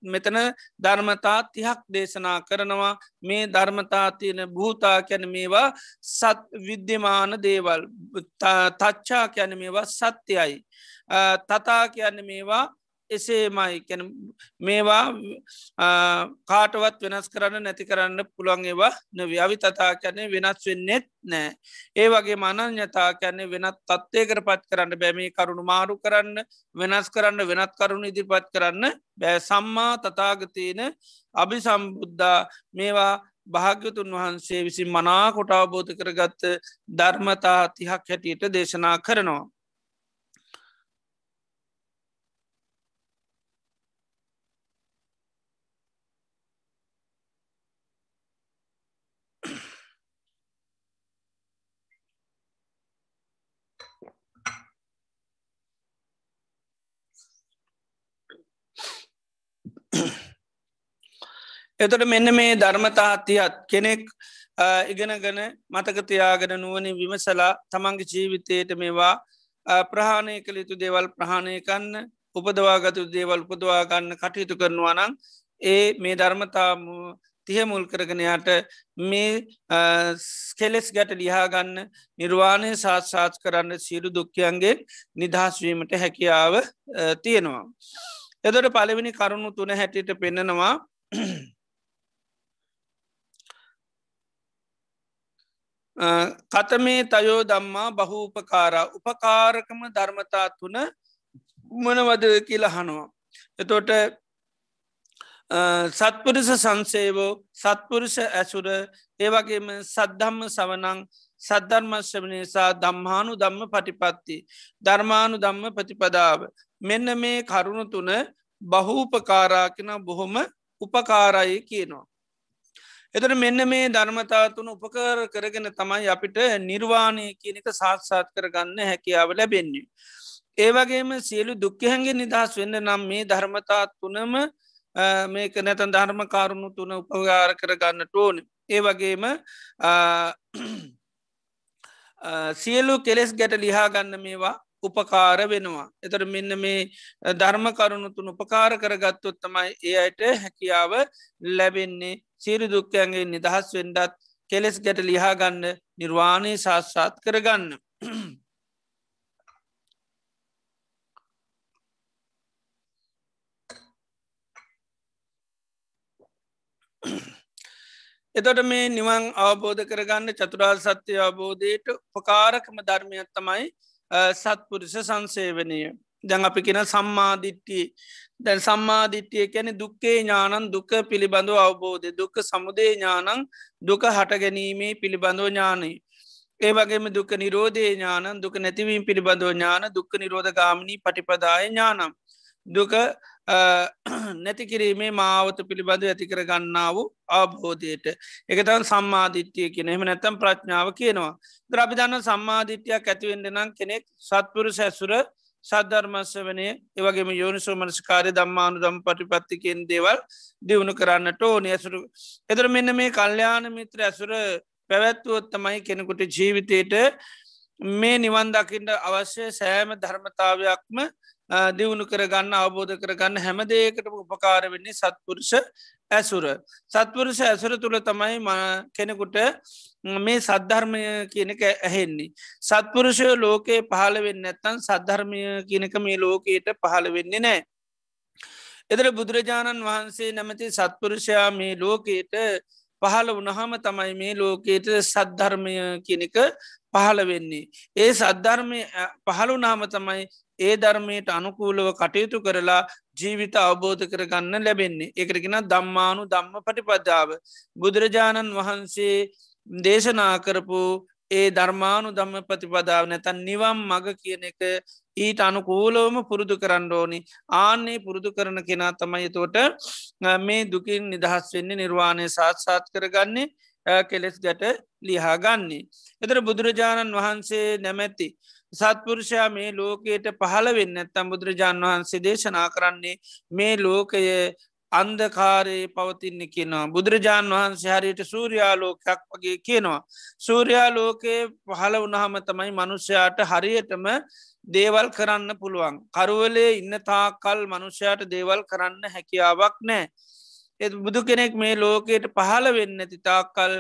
Speaker 2: මෙතන ධර්මතා තිහක් දේශනා කරනවා මේ ධර්මතා තියෙන භූතා කැන මේවා සත් විද්‍යමාන දේවල් තච්චා කැන මේවා සත්‍යයයි. තතා කියන්න මේවා එසේමයි කැන මේවා කාටවත් වෙනස් කරන්න නැති කරන්න පුළුවන් ඒවා නවි අවි තතා කැනේ වෙනස් වෙන්නෙත් නෑ. ඒ වගේ මනඥතා කැන්නේ වෙනත් තත්වයකර පත් කරන්න බැමි කරුණු මාරු කරන්න වෙනස් කරන්න වෙනත් කරුණු ඉදිරිපත් කරන්න බෑ සම්මා තතාගතයන අභි සම්බුද්ධා මේවා භාග්‍යතුන් වහන්සේ විසින් මනා කොට අවබෝධ කරගත්ත ධර්මතා තිහක් හැටියට දේශනා කරනවා. එතොට මෙන්න මේ ධර්මතාහත්තියත් කෙනෙක් ඉගෙනගන මතකතියාගෙන නුවනි විමසලා තමන්ගේ ජීවිතයට මේවා ප්‍රහාණය කළ යුතු දේවල් ප්‍රහාණය කන්න උපදවාගතු දේවල් උපදවාගන්න කටයුතු කරනවා නං ඒ මේ ධර්මතා තිය මුල් කරගෙනයාට මේ ස්කෙලෙස් ගැට ලිහාගන්න නිර්වාණය සාත්සාත් කරන්න සිරු දුක්කයන්ගේ නිදහස්වීමට හැකියාව තියෙනවා. එදොට පළවෙනි කරුණු තුන හැටියට පෙන්නනවා කතමේ තයෝ දම්මා බහු උපකාරා උපකාරකම ධර්මතා තුන මනවද කියලා හනවා. එතොට සත්පුරුෂ සංසේවෝ සත්පුරුෂ ඇසුර ඒවගේම සද්ධම්ම සවනං සද්ධර්මශ්‍රමනයසා දම්හානු දම්ම පටිපත්ති ධර්මානු දම්ම ප්‍රතිපදාව මෙන්න මේ කරුණු තුන බහූපකාරාකෙන බොහොම උපකාරයි කියනවා. එතට මෙන්න මේ ධර්මතාතුන උපකර කරගෙන තමයි අපිට නිර්වාණය කියනක සාත්සාත් කරගන්න හැකියාව ලැබෙන්නේ. ඒවගේම සියලු දුක්කහැන්ගේ නිදහස් වෙන්න නම් මේ ධර්මතා තුනම මේක නැතන් ධර්ම කාරුණු තුන උපගාර කරගන්න ටෝන. ඒ වගේම සියලු කෙලෙස් ගැට ලිහාගන්න මේවා උපකාර වෙනවා. එතට මෙන්න මේ ධර්ම කරුණු තුන් උපකාර කරගත්තොත් තමයි ඒ අයට හැකියාව ලැබෙන්නේ සීරු දුක්කයන්ගේ නිදහස් වෙන්ඩත් කෙලෙස් ගැට ලිහාගන්න නිර්වාණය ශාස්සාත් කරගන්න. එතොට මේ නිවන් අවබෝධ කරගන්න චතුරාල් සත්‍යය අවබෝධයට පකාරකම ධර්මයක් තමයි සත්පුරුෂ සංසේවනය දැන් අපි කෙන සම්මාධිට්ටිය දැන් සම්මාධිට්්‍යය කැනෙ දුක්කේ ඥානන් දුක පිළිබඳව අවබෝධය දුක සමුදේ ඥානං දුක හටගැනීමේ පිළිබඳව ඥානයි. ඒ වගේම දුක නිරෝධය ඥානන් දුක නැතිවීම පිළිබඳව ඥාන දුක්ක නිරෝධ ගාමිණී පටිපදාය ඥානම් දුක නැතිකිරීමේ මාවත පිළිබඳ ඇතිකර ගන්නා වූ අවබෝධයට. එකතන් සම්මාධිත්‍යය කියන. එම නැතම් ප්‍රඥාව කියනවා. ද්‍රබිධන්න සම්මාධිත්‍යයක් ඇතිවෙන්ඩ නම් කෙනෙක් සත්පුරු සැසුර සද්ධර්මස්ස වනේ ඒවගේම යෝනිසෝ මනස්කාරය දම්මානු දම් පටිපත්තිකෙන් දේවල් දියුණු කරන්නට ඕන. ඇසුරු එතර මෙන්න මේ කල්්‍යයාන මිත්‍ර ඇසුර පැවැත්වුවොත්තමයි කෙනෙකුට ජීවිතයට මේ නිවන් දකිට අවශ්‍ය සෑම ධර්මතාවයක්ම දියුණු කරගන්න අවබෝධ කරගන්න හැමදේකට උපකාර වෙන්නේ සත්පුරුෂ ඇසුර. සත්පුරුෂ ඇසුර තුළ තමයි කෙනෙකුට මේ සද්ධර්මය කියනක ඇහෙන්නේ. සත්පුරුෂය ලෝකයේ පහළ වෙන්න ඇත්තන් සද්ධර්මය කියනක මේ ලෝකයට පහළ වෙන්නේ නෑ. එදර බුදුරජාණන් වහන්සේ නැමති සත්පුරුෂයා මේ ලෝකයට පහළ වනහම තමයි මේ ලෝකයට සද්ධර්මය කියනක පහළ වෙන්නේ. ඒ සද්ධර්මය පහළු නාම තමයි ඒ ධර්මයට අනුකූලව කටයුතු කරලා ජීවිත අවබෝධ කරගන්න ලැබෙන්නේ. එකරගෙන දම්මානු දම්ම පටිපදාව. බුදුරජාණන් වහන්සේ දේශනා කරපු ඒ ධර්මානු දම්ම ප්‍රතිපදාව නැතන් නිවම් මග කියන එක ඊට අනුකූලවම පුරුදු කරන්න ඕනි ආන්නේ පුරුදු කරන කෙනා තමයි තෝට මේ දුකින් නිදහස් වෙන්නේ නිර්වාණය සාත්සාත් කරගන්නේ කෙලෙස් ගැට ලිහා ගන්නේ. එතර බුදුරජාණන් වහන්සේ නැමැති. සත්පුරුෂයා මේ ලෝකයට පහළ වෙන්න ඇත්තම් බුදුරජාණන් වහන්සේ දේශනා කරන්නේ මේ ලෝකය අන්දකාරයේ පවතින්න කියනවා. බුදුරජාණන් වහන්සේ හරියට සූරයාලෝකයක් වගේ කියනවා. සූරයාලෝකයේ පහළ වනහම තමයි මනුෂ්‍යයාට හරියටම දේවල් කරන්න පුළුවන්. කරුවලේ ඉන්න තාකල් මනුෂ්‍යයාට දේවල් කරන්න හැකියාවක් නෑ. එ බුදු කෙනෙක් මේ ලෝකයට පහළ වෙන්න ඇති තාක්කල්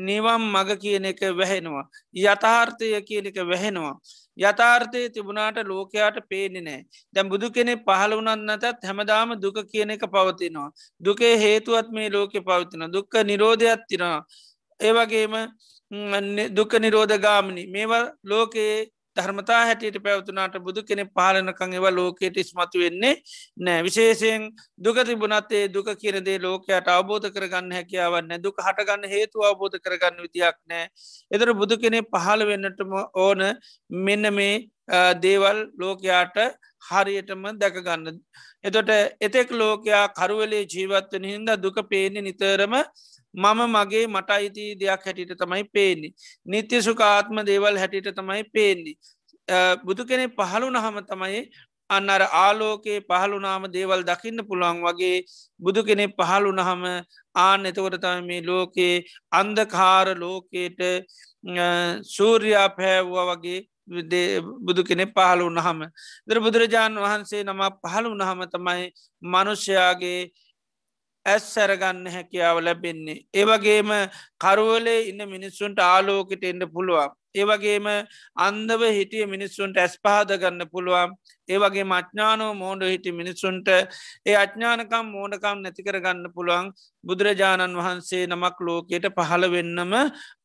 Speaker 2: නිවම් මග කියන එක වැහෙනවා. යථාර්ථය කියන එක වැහෙනවා. යථාර්ථය තිබුණාට ලෝකයාට පේනෙ නෑ දැම් බුදු කෙනෙ පහළ වනත් නැතත් හැමදාම දුක කියන එක පවතිනවා. දුකේ හේතුවත් මේ ලෝකෙ පවතින දුක්ක නිරෝධයක් තිනවා. ඒවගේම දුක නිරෝධගාමනි මේවා ලෝකයේ ධර්මතා හැටියට පැවතුනාට බුදු කෙනෙ පාලනකං එව ලෝකයට ඉස්මතු වෙන්නේ නෑ. විශේෂයෙන් දුක තිබුණත්තේ දුක කියනදේ ලෝකයට අවබෝධ කරගන්න හැකියාවන්න දුක හටගන්න හේතු අවබෝධ කරගන්න විදියක් නෑ. එතර බුදු කෙනෙ පහළ වෙන්නටම ඕන මෙන්න මේ දේවල් ලෝකයාට හරියටම දැකගන්න. එතොට එතෙක් ලෝකයා කරුවලේ ජීවත්වන හින්ද දුක පේනෙ නිතරම මම මගේ මට අයිති දෙයක් හැටිට තමයි පේන්නේ. නිත්‍ය සුකාත්ම දේවල් හැටිට තමයි පේන්නේ. බුදු කෙනෙ පහළු නහම තමයි අන්න අර ආලෝකයේ පහළුනාම දේවල් දකින්න පුළුවන් වගේ බුදු කෙනෙ පහළු නහම ආන එතකොට තම මේ ලෝකයේ අන්දකාර ලෝකයට සූර්යා පැහැව්වා වගේ බුදු කෙනෙ පහළු නහම දර බුදුරජාණන් වහන්සේ නම පහළු නහම තමයි මනුෂ්‍යයාගේ ඇස් සැරගන්න හැකියාව ලැබෙන්නේ. ඒවගේම කරුවලේ ඉන්න මිනිස්සුන්ට ආලෝකට එන්න පුළුවන්. ඒවගේම අන්දව හිටිය මිනිස්සුන්ට ඇස් පහද ගන්න පුළුවන්. ඒවගේ මඥ්ඥානෝ මෝඩ හිටි මිනිස්සුන්ට ඒ අඥ්ඥානකම් මෝඩකම් නැතිකර ගන්න පුළුවන් බුදුරජාණන් වහන්සේ නමක් ලෝකයට පහළ වෙන්නම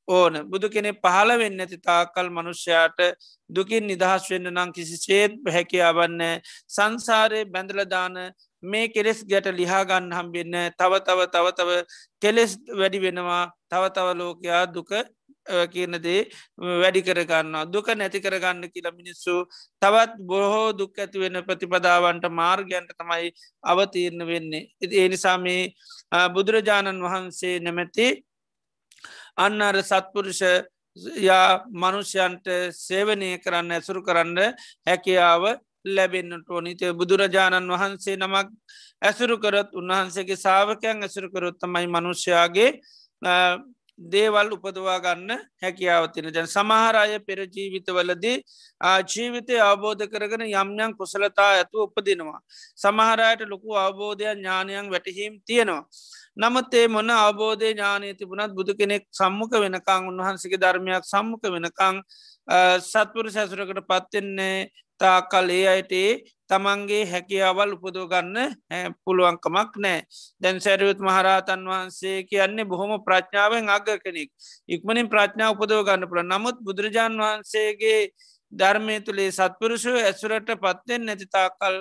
Speaker 2: ඕන බුදු කෙනෙ පහළ වෙන්න ඇති තාකල් මනුෂ්‍යයාට දුකින් නිදහස් වෙන්න නම් කිසි සේත් හැකියාවන්න සංසාරය බැඳලදාන මේ කෙලෙස් ගැට ලිහාගන්න හම්බෙන්න තව තව තව තව කෙලෙස් වැඩි වෙනවා තව තව ලෝකයා දුක කියනදේ වැඩි කරගන්න දුක නැති කරගන්න කියලා මිනිස්සු තවත් බොහෝ දුක් ඇති වෙන ප්‍රතිපදාවන්ට මාර්ගයන්ට තමයි අවතීරණ වෙන්නේ. ඒ නිසා මේ බුදුරජාණන් වහන්සේ නැමැති අන්න අර සත්පුරුෂ යා මනුෂ්‍යන්ට සේවනය කරන්න ඇසුරු කරන්න හැකියාව ලැබෙන්න්නට ඕනිතය බුදුරජාණන් වහන්සේ නමක් ඇසුරු කරත් උන්වහන්සේගේ සාාවකයන් ඇසුරු කරොත් තමයි මනුෂ්‍යයාගේ දේවල් උපදවා ගන්න හැකියාවතින ජන සමහරය පෙර ජීවිතවලදී ජීවිතය අවබෝධ කරගෙන යම්යන් කුසලතා ඇතු උපදිනවා. සමහරයට ලොකු අවබෝධයක් ඥානයන් වැටහීම් තියෙනවා. නමුත් ඒ මොන අවබෝධය ඥානය තිබුණත් බුදු කෙනෙක් සම්මුඛ වෙනකං උන්වහන්සගේ ධර්මයක් සම්මුඛ වෙනකං සත්පුර සැසුරකට පත්වෙන්නේ තා කල් ඒ අයට තමන්ගේ හැකියාවල් උපදෝ ගන්න පුළුවන්කමක් නෑ. දැන් සැරියුත් මහරහතන් වහන්සේ කියන්නේ බොහොම ප්‍රඥාවෙන් අග කෙනෙක්. ඉක්මනින් ප්‍රඥා උපදෝ ගන්න පුළ නමුත් බුදුරජාන් වහන්සේගේ ධර්මය තුළේ සත්පුරුෂය ඇසුරට පත්තෙන් නැතිතාකල්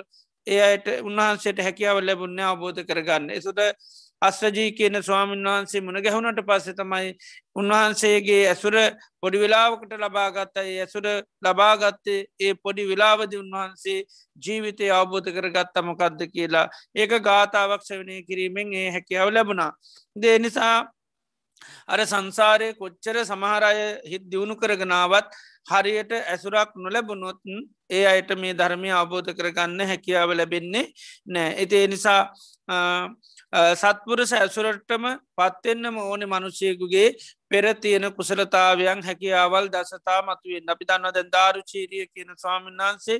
Speaker 2: ඒ අයට උන්වහන්සේට හැකියාව ලැබුණ අවබෝධ කරගන්න. එසුට අස්්‍රජී කියන ස්වාමීන් වහන්සේ මුණ ගැහුණට පස්සෙ තමයි උන්වහන්සේගේ ඇසුර පොඩි වෙලාවකට ලබාගත්තයි ඇසුර ලබාගත්තේ ඒ පොඩි වෙලාවද උන්වහන්සේ ජීවිතය අවබෝධ කරගත්ත මොකක්ද කියලා ඒක ගාථාවක් සවනය කිරීමෙන් ඒ හැකියාව ලැබුණා. දේ නිසා අර සංසාරය කොච්චර සමහරය හිත් දියුණු කරගෙනාවත් හරියට ඇසුරක් නොලැබුණොත් ඒ අයට මේ ධර්මය අවබෝධ කරගන්න හැකියාව ලැබෙන්නේ නෑ. එති නිසා සත්පුරස ඇසුරටම පත්වෙන්නම ඕනෙ මනුෂයකුගේ පෙර තියෙන කුසලතාවයන් හැකියාවල් දසතා මතුවෙන් අපි දන්න දැන් ධාරුචීරිය කියන ස්වාමීන් වහන්සේ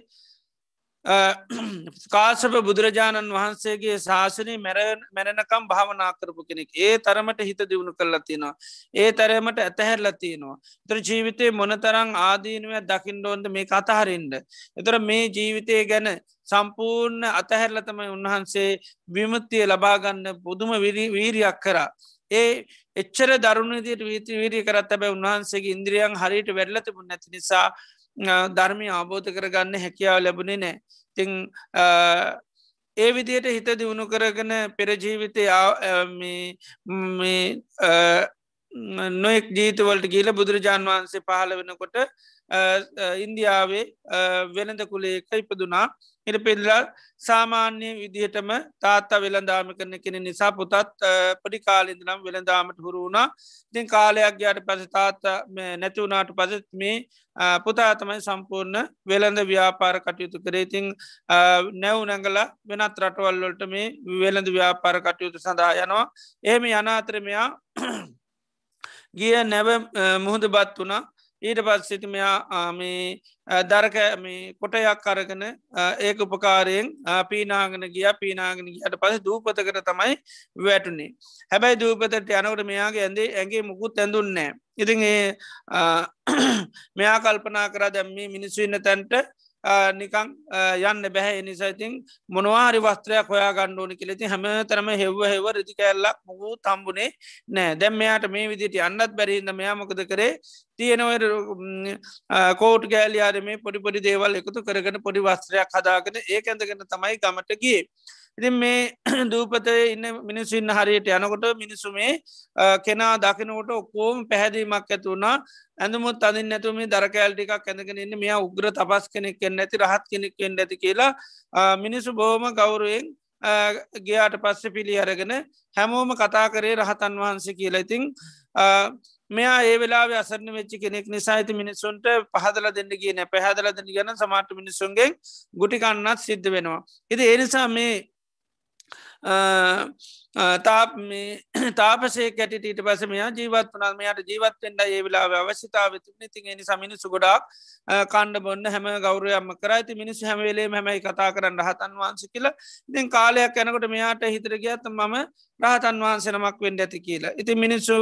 Speaker 2: කාසප බුදුරජාණන් වහන්සේගේ ශාසනය මැරණකම් භාවනා කරපු කෙනෙක් ඒ තරමට හිත දියුණු කරලා තියෙනවා. ඒ තරමට ඇතහැරලා තියෙනවා. තර ජීවිතය මොනතරං ආදීනුව දකිින්ඩෝන්ද මේ කතහරින්ට. එතර මේ ජීවිතය ගැන සම්පූර්ණ අතහැරලතමයි උන්වහන්සේ විමුත්තිය ලබාගන්න පුදුම වීරියක් කරා. ඒ එච්චර දරුණදියට වීති වීරිය කරත් ඇබැ උන්වහන්සේගේ ඉන්ද්‍රියන් හරියට වැඩලතිබු නැති නිසා ධර්මය අවබෝධ කරගන්න හැකියාව ලැබුණේ නෑ තිං ඒ විදියට හිත දියුණු කරගෙන පෙරජීවිතය නොෙක් ජීතවලට කියල බුදුරජාන් වහන්සේ පහල වෙනකොට ඉන්දියාවේ වෙනද කුලේක ඉපදුනා හිට පෙල්ලා සාමාන්‍ය විදිහටම තාත්තා වෙළඳාම කරන කෙන නිසා පුතත් පඩි කාලින්දනම් වෙළඳාමට හුරුුණා තින් කාලයක් ගයාට පස තාත්ත නැතිවුණට පසත් මේ පුතා තමයි සම්පූර්ණ වෙළඳ ව්‍යාපාර කටයුතු කරේතින් නැව් නැඟල වෙනත් රටවල්ලොට මේ වෙළඳ ව්‍යාපාර කටයුතු සඳහා යනවා. එහෙම යනාතරමයා ගිය නැව මුහුද බත් වුණා. ඊට පස් සිතිමයා මේ දරක මේ කොටයක් අරගෙන ඒක උපකාරයෙන් පීනාගෙන ගිය. පීනාගෙන ගියට පස දූපතකට තමයි වැටුනේ. හැබැයි දූපතට යනකට මෙයාගේ ඇඳේ ඇගේ මුකුත් ඇඳුන්නෑ ඉතින් ඒ මෙයා කල්පනා කර දැම්මේ මිනිස්සු ඉන්න තැන්ට නිකං යන්න බැහැ. නිසයිතින් මොනවාරි වස්ත්‍රයක් හොයා ගණ්ඩෝනි කෙලෙති හැම තරම හෙව්ව හෙව රදි කැල්ලක් මුගූ තම්බුණේ නෑ දැම් මෙයාට මේ විදිට අන්නත් බැරිහිද මෙයාමකද කරේ? තියෙනව කෝට් ගෑලියාර මේ පොඩිපොඩි දේවල් එකතු කරගෙන පොඩි වස්ත්‍රයක් හදාගෙන ඒ ඇඳගෙන තමයි ගමටගේ ඉතින් මේ දූපත ඉන්න මිනිස්සුන්න හරියට යනකොට මිනිස්සු මේ කෙනා දකිනකොට ඔක්කෝම පැහැදීමක් ඇතුවුණා ඇඳමුත් අදින් නැතුම දරකෑල්ටිකක් ඇඳගෙන ඉන්න මෙයා උග්‍ර තපස් කෙනෙක් එන්න ඇති රහත් කෙනෙක්ෙන් ඇති කියලා මිනිසු බෝම ගෞරුවෙන් ගයාට පස්සෙ පිළි අරගෙන හැමෝම කතා කරේ රහතන් වහන්සේ කියලා. ඉතිං මෙයා ඒ වෙලා අසරන වෙච්චි කෙනෙක් නිසායිති මිනිස්සුන්ට පහදල දෙන්න කියන පැහදල දෙන්න ගැන සමාට මිනිස්සුන්ගේ ගුටිකන්නත් සිද්ධ වෙනවා. ඉති ඒනිසා මේ තාපසේ කැටිට පස මෙයා ජීවත් වනල් මෙයාට ජීවත්තෙන්ට ඒ වෙලා අවශ්‍යතාව තුන ති නි සමිනිසු ගොඩක් කණ්ඩ බොන්න හැම ගෞරයම කරයිති මිනිස් හැමවෙලේ හැමයි කතා කරන්න රහතන් වහන්ස කියල. ඉතින් කාලයක් යැනකොට මෙයාට හිතර ගියත් මම රහතන් වහන්සේ නමක් වෙන්ඩ ඇති කියලා. ඉති මිනිස්සු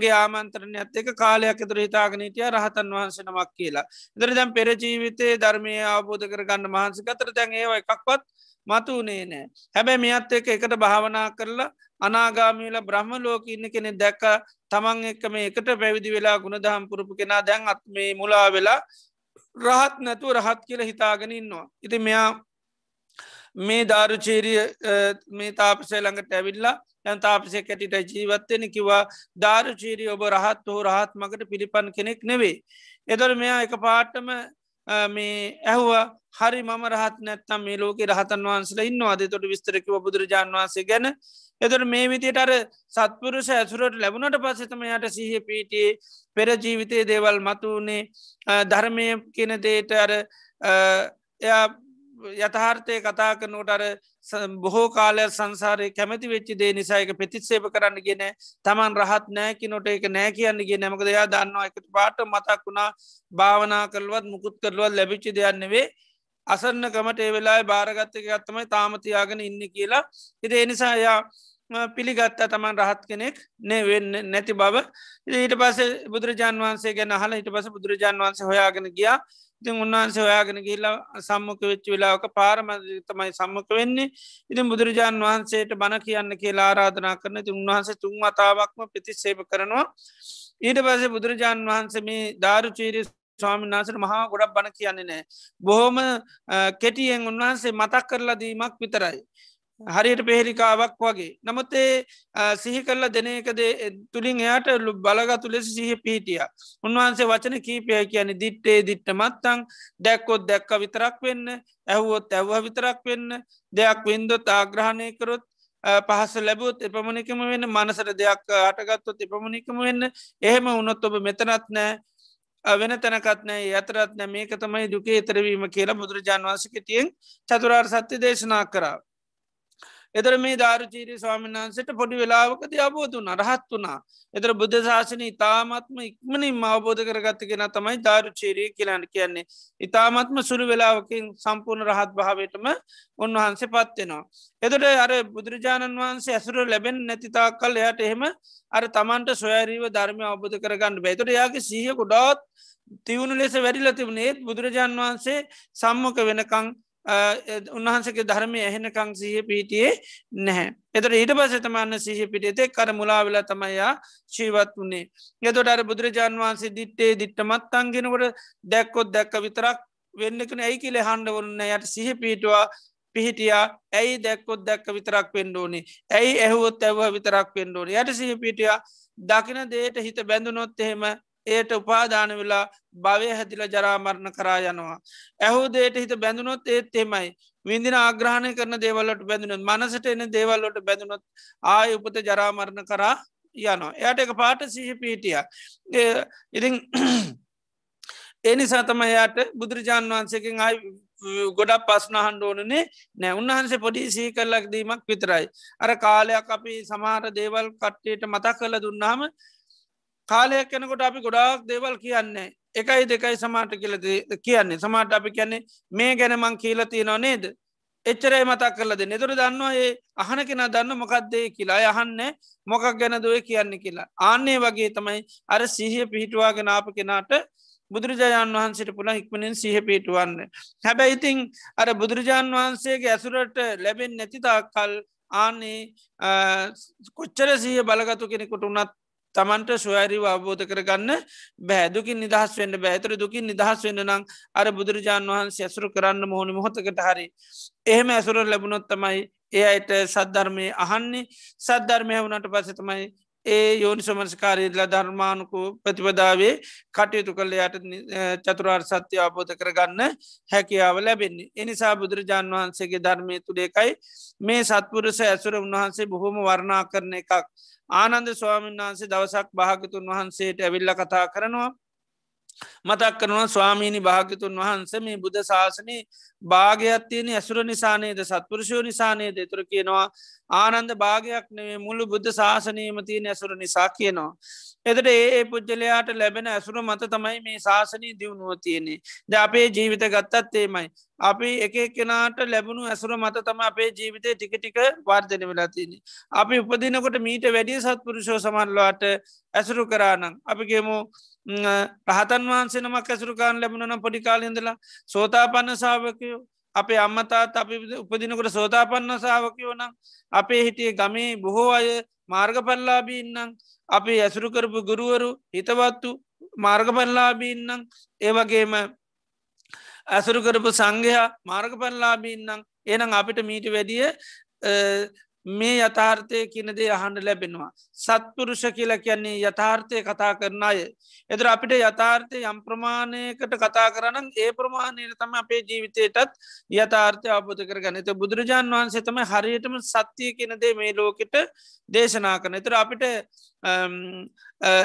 Speaker 2: ගේ ආමන්ත්‍රණය ඇත් එක කාලයක් තුර හිතාගනීටිය රහතන් වහන්සේ නමක් කියලා. ඉදර දැම් පෙරජීවිතේ ධර්මය අවබෝධ කරගන්න මහන්සි කතර දැන් ඒව එකක්වත් මතුනේ නෑ හැබැයි මෙත් එක එකට භාවනා කරලා අනාගාමීල බ්‍රහ්ම ලෝක ඉන්න කෙනෙ දැක්ක තමන් එක්ක මේ එකට පැවිදි වෙලා ගුණ දහම් පුරපු කෙනා දැන් අත් මේ මුලා වෙලා රහත් නැතුව රහත් කියල හිතාගෙන ඉන්නවා. ඉති මෙයා මේ ධාරුචේරිය මේ තාපසය ළඟට ඇවිල්ලා යන් තාපසය කැටිට ජීවත්වෙන කිවා ධාරුචීරිය ඔබ රහත් හෝ රහත් මකට පිළිපන් කෙනෙක් නෙවේ. එදර මෙයා එක පාට්ටම මේ ඇහවා හරි මම රහත් නැත්තම් මේ ලෝක රහතන් වහන්සල ඉන්න අද තොට විස්තරකිව බුදුරජාන් වන්සේ ගැන. එතට මේ විදියට අර සත්පුරුෂ ඇසුරට ලැබුණට පස්සතම යට සහ පිටියේ පෙර ජීවිතය දේවල් මතුවනේ. ධර්මය කියන දේට අර එයා යථාර්ථය කතා කරනට අර බොහෝ කාලය සංසාරය කැමති වෙච්චි දේ නිසායක ප්‍රතිත්සේප කරන්න ගෙන තමන් රහත් නෑකි නොට එක නෑ කියන්නගේ නැමකද එයා දන්නවා එකට පාට මතක් වුණා. භාවනා කරලුවත් මුකුත් කරලුවත් ලැබිච්චි දෙයන්නෙවේ අසරන්නකමට ඒ වෙලා භාරගත්තක ගත්තමයි තාමතියාගෙන ඉන්න කියලා. ඉති එනිසා යා පිළිගත්ත තමන් රහත් කෙනෙක් නේ වෙන්න නැති බව ඊට පස බුදුරජාන් වන්සේ ගැන හල හිට පස බුදුරජාන් වන්සේ හොයාගෙන ගියා ඉතින් උන්වහන්සේ හොයාගෙන ගිල්ලා සම්මක වෙච්ච වෙලාවක පාරම තමයි සම්මක වෙන්නේ ඉතින් බුදුරජාණන් වහන්සේට බණ කියන්න කියලා ආරාධනා කරන ති උන්වහන්සේ තුන් වතාවක්ම පිතිස්සේප කරනවා ඊට පසේ බුදුරජාණන් වහන්සේ මේ ධාරුචීරි ස්වාමිනාසට මහා ගොඩක් බණ කියන්නේ නෑ. බොහොම කෙටියෙන් උන්වහන්සේ මතක් කරලා දීමක් විතරයි. හරියට පෙහෙරිකාවක් වගේ. නමුත් ඒ සිහි කරලා දෙන එකද තුළින් එයාට බලගතු ලෙස සිහ පිහිටිය. උන්වහන්සේ වචන කීපය කියන දිට්ටේ දිට්ට මත්තං දැක්කොත් දැක්ක විතරක් වෙන්න ඇහුවොත් ඇව්ව විතරක් වෙන්න දෙයක් වින්දොත් ආග්‍රහණය කරොත් පහස ලැබුත් එපමණිකම වෙන්න මනසට දෙයක් හටගත්තොත් එපමණිකම වෙන්න එහෙම උනොත් ඔබ මෙතනත් නෑ වෙන තැනකත් නෑ අතරත් නෑ මේක තමයි දුකේ තරවීම කියලා බුදුරජාන් වන්සකටියෙන් චතුරාර් සත්‍ය දේශනා කරා. එතර මේ ධාරචීරී ස්වාමීන් වන්සට පොඩි වෙලාවකද අබෝධ වනා රහත් වනා. එතර බුද්ධ ශාසන ඉතාමත්ම ඉක්මනින් අවබෝධ කරගත්තගෙන තමයි ධාරුචීරී කියලන්න කියන්නේ. ඉතාමත්ම සුළු වෙලාවකින් සම්පූර්ණ රහත් භාවයටම උන්වහන්සේ පත්වෙනවා. එතට අර බුදුරජාණන් වහන්සේ ඇසුර ලැබෙන් නැතිතා කල් එයට එහෙම අර තමන්ට සොයරීව ධර්මය අවබෝධ කරගන්න බැතට යාගේ සීහ ගොඩාත් තිවුණු ලෙස වැඩිල තිබුණේත් බුදුරජාන් වහන්සේ සම්මක වෙනකං උන්වහන්සගේ ධර්මය ඇහෙනකං සහ පිටියේ නැහැ. එතට ඊට පස තමන්න සහ පිට එතෙක් කර මුලා වෙලා තමයියා ශීවත් වන්නේ. එතොට අර බුදුරජාන් වහන්සේ දිට්ටේ දිට්ටමත් අන්ගෙනකොට දැක්කොත් දැක්ක විතරක් වෙන්නකන ඇයි කියලෙ හන්ඩවරුන්න යට සහ පිටවා පිහිටියා. ඇයි දැක්කොත් දැක්ක විතරක් පෙන්ඩෝනි ඇයි ඇහුවොත් ඇව විතරක් පෙන්ඩෝනි යට සහ පිටියා දකින දේට හිත බැඳුනොත් එහෙම ඒට උපාදාන වෙලා භවය හැදිල ජරාමරණ කරා යනවා. ඇහු දේට හිත බැඳුනොත් ඒත් එෙමයි. විඳින ආග්‍රහණය කරන දේවල්ලට බැඳුනොත් මනසට එන දේවල්ලොට බැඳුනොත් ආය උපත ජරාමරණ කරා යනවා. එයට එක පාට සිහ පිහිටිය. ඉරිං එනිසා තම එයාට බුදුරජාණන් වහන්සේකින් අයි ගොඩක් පස්නහන්ඩ ඕනනේ නෑ උන්වහන්සේ පොඩි සී කරලක් දීමක් විතරයි. අර කාලයක් අපි සමහර දේවල් කට්ටේට මතක් කල දුන්නාම කාලයක් යනකොට අපි ගොඩාක් දේවල් කියන්නේ. එකයි දෙකයි සමාට කියල කියන්නේ. සමාට අපි කියන්නේ මේ ගැනමං කියලතිය නො නේද? එච්චරයි මතක් කරලද නෙතුර දන්නවා ඒ අහන කෙන දන්න මොකක්දේ කියලා. අයහන්න මොකක් ගැන දුව කියන්න කියලා. ආන්නේ වගේ තමයි අර සිහිය පිහිටවාගෙන ආප කෙනාට බුදුරජාණන් වහන්සට පුළ ඉක්මනින් සිහ පිටුවන්න හැබැයි ඉතිං අර බුදුරජාණන් වහන්සේගේ ඇසුරට ලැබෙන් නැතිතා කල් ආන්නේ කොච්චර සහ බලගතු කෙනෙකුට උනත් තමන්ට සොයරිව අවබෝධ කරගන්න බෑදුකින් නිදහස් වන්න බෑතර දුකින් නිදහස් වෙන්න නම් අර බුදුරජාණන් වහන්සේ ඇසුරු කරන්න මොහොනි මොහොතකට හරි එහෙම ඇසුර ලැබුණොත් තමයි ඒ අයට සද්ධර්මය අහන්නේ. සද්ධර්මය වුණට පස තමයි ඒ යෝනි සමස්කාරීලා ධර්මානුකු ප්‍රතිපදාවේ කටයුතු කළ යට චතුරාර් සත්‍ය අවබෝධ කරගන්න හැකියාව ලැබෙන්නේ. එනිසා බුදුරජාණන් වහන්සේගේ ධර්මය තුළේකයි මේ සත්පුරස ඇසුර උන්වහන්සේ බොහොම වර්ණා කරන එකක් ආනන්ද ස්වාමීන් වහන්සේ දවසක් භාගතුන් වහන්සේට ඇවිල්ල කතා කරනවා මතක් කරනවා ස්වාමීණි භාගතුන් වහන්ස මේ බුද්ධ ශාසනය භාගයක් තියෙන ඇසුර නිසානයද සත්පුරුෂෝ නිසානයද තුර කියනවා ආනන්ද භාගයක් නේ මුළු බුද්ධ ශාසනයම තියෙන ඇසුර නිසා කියනවා. එතට ඒ පුද්ජලයාට ලැබෙන ඇසුර මත තමයි මේ ශාසනී දියුණුව තියෙන්නේ ද අපේ ජීවිත ගත්තත් ඒමයි. අපි එක කෙනාට ලැබුණු ඇසුර මත තම අපේ ජීවිතය ටික ටික වර්ධන වෙලා තියනෙ. අපි උපදිනකොට මීට වැඩිය සත්පුරුෂෝ සමන්ලවාට ඇසුරු කරානම් අපිගේමු රහතන් වහන්සේ නමක් ඇසුරුකාන් ලැබුණන පොඩි කාලින්දලා සෝතා පන්න සාාවකයෝ අපේ අම්මතාත් අපි උපදිනකොට සෝතා පන්න සාාවකයෝ නම් අපේ හිටිය ගමේ බොහෝ අය මාර්ගපල්ලාබීන්නම් අපි ඇසුරු කරපු ගුරුවරු හිතවත්තු මාර්ගපල්ලාබීන්නම් ඒවගේම ඇසුරු කරපු සංඝයා මාර්ගපල්ලාබීන්නම් එනම් අපිට මීට වැඩිය මේ යථාර්ථය කියනදේ අහන්ඩ ලැබෙනවා. සත්පුරුෂ කියල කියන්නේ යථාර්ථය කතා කරන අය. එදර අපිට යථාර්ථය යම් ප්‍රමාණයකට කතා කරන ඒ ප්‍රමාණයට තම අපේ ජීවිතයටත් යථාර්ථය අබෝධ කරගන්න එත බුදුරජාණන් වහන්සේ තම හරියටම සත්‍යය කියනදේ මේ ලෝකෙට දේශනා කන. එතර අපිට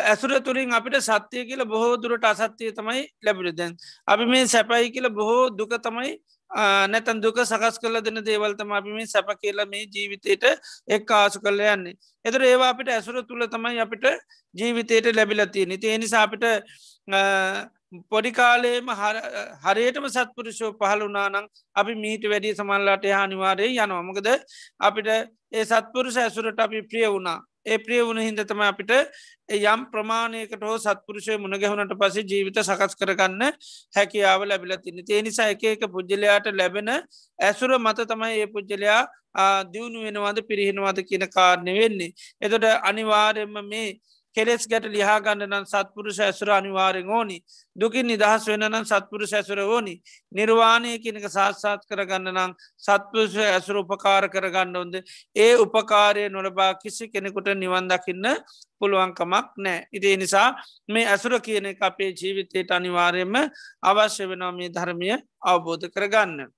Speaker 2: ඇසුර තුරින් අපිට සත්‍යය කියල බොහෝ දුරට අසත්‍යය තමයි ලැබිට දැන්. අපි මේ සැපයි කියල බොහෝ දුක තමයි නැතන් දුක සකස් කල දෙන දේවල්තම අපි මේ සැප කියලා මේ ජීවිතයට එක් ආසු කල්ල යන්නේ. එතර ඒවා අපිට ඇසුර තුළ තමයි අපිට ජීවිතයට ලැබිලතිය නිති එනිසා අපිට පොඩිකාලේම හරියටම සත්පුරුෂෝ පහල වනානං අපි මීට වැඩිය සමල්ලාට හානිවාරය යනවාමකද අපිට ඒ සත්පුරුෂ ඇසුරට අපි ප්‍රිය වුණා. ඒ ප්‍රිය වුණ හින්දතම අපිට යම් ප්‍රමාණයකට හෝ සත්පුරුෂය මුණගැහුණට පස ජීවිත සකස් කරගන්න හැකියාව ලැබිල තින්න ඒ නිසා එක එක පුද්ජලයාට ලැබෙන ඇසුර මත තමයි ඒ පුද්ජලයා දියුණු වෙනවාද පිරිහෙනවාද කියන කාරණය වෙන්නේ. එතොට අනිවාරෙන්ම මේ කෙලෙස් ගැට ලිහාගන්නනම් සත්පුරුෂ ඇසුර අනිවාරෙන් ඕනි. දුකින් නිදහස් වෙනනම් සත්පුරුෂ ඇසුර ඕනි. නිර්වාණය කියනක සාත්සාත් කරගන්න නම් සත්පුරුෂ ඇසුර උපකාර කරගන්න ඔොන්ද ඒ උපකාරය නොලබා කිසි කෙනෙකුට නිවන්දකින්න පුළුවන්කමක් නෑ ඉතිේ නිසා මේ ඇසුර කියන එක අපේ ජීවිතයට අනිවාරයම අවශ්‍ය වෙනවා මේ ධර්මය අවබෝධ කරගන්න.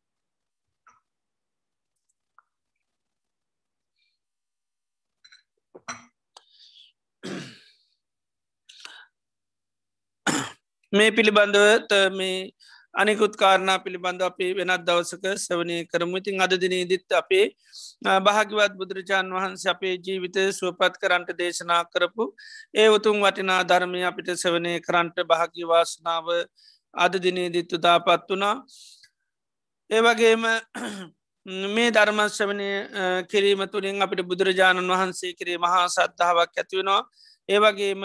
Speaker 2: මේ පිළිබඳව මේ අනිකුත් කාරණා පිළිබඳ අපේ වෙනත් දවසක සවනය කරමු. ඉතින් අද දිනීදිත් අපේ භාගිවත් බුදුරජාණන් වහන්සේ අපේ ජීවිත සුවපත් කරන්ට දේශනා කරපු ඒ උතුම් වටිනා ධර්මය අපිට සවනය කරන්ට භාගිවාසනාව අද දිනීදිත් උදාපත් වනා ඒවගේම මේ ධර්මශ්‍රවනය කිරීම තුළින් අපිට බුදුරජාණන් වහන්සේ කිරේ මහා සද්ධාවක් ඇතිවෙනවා ඒවගේම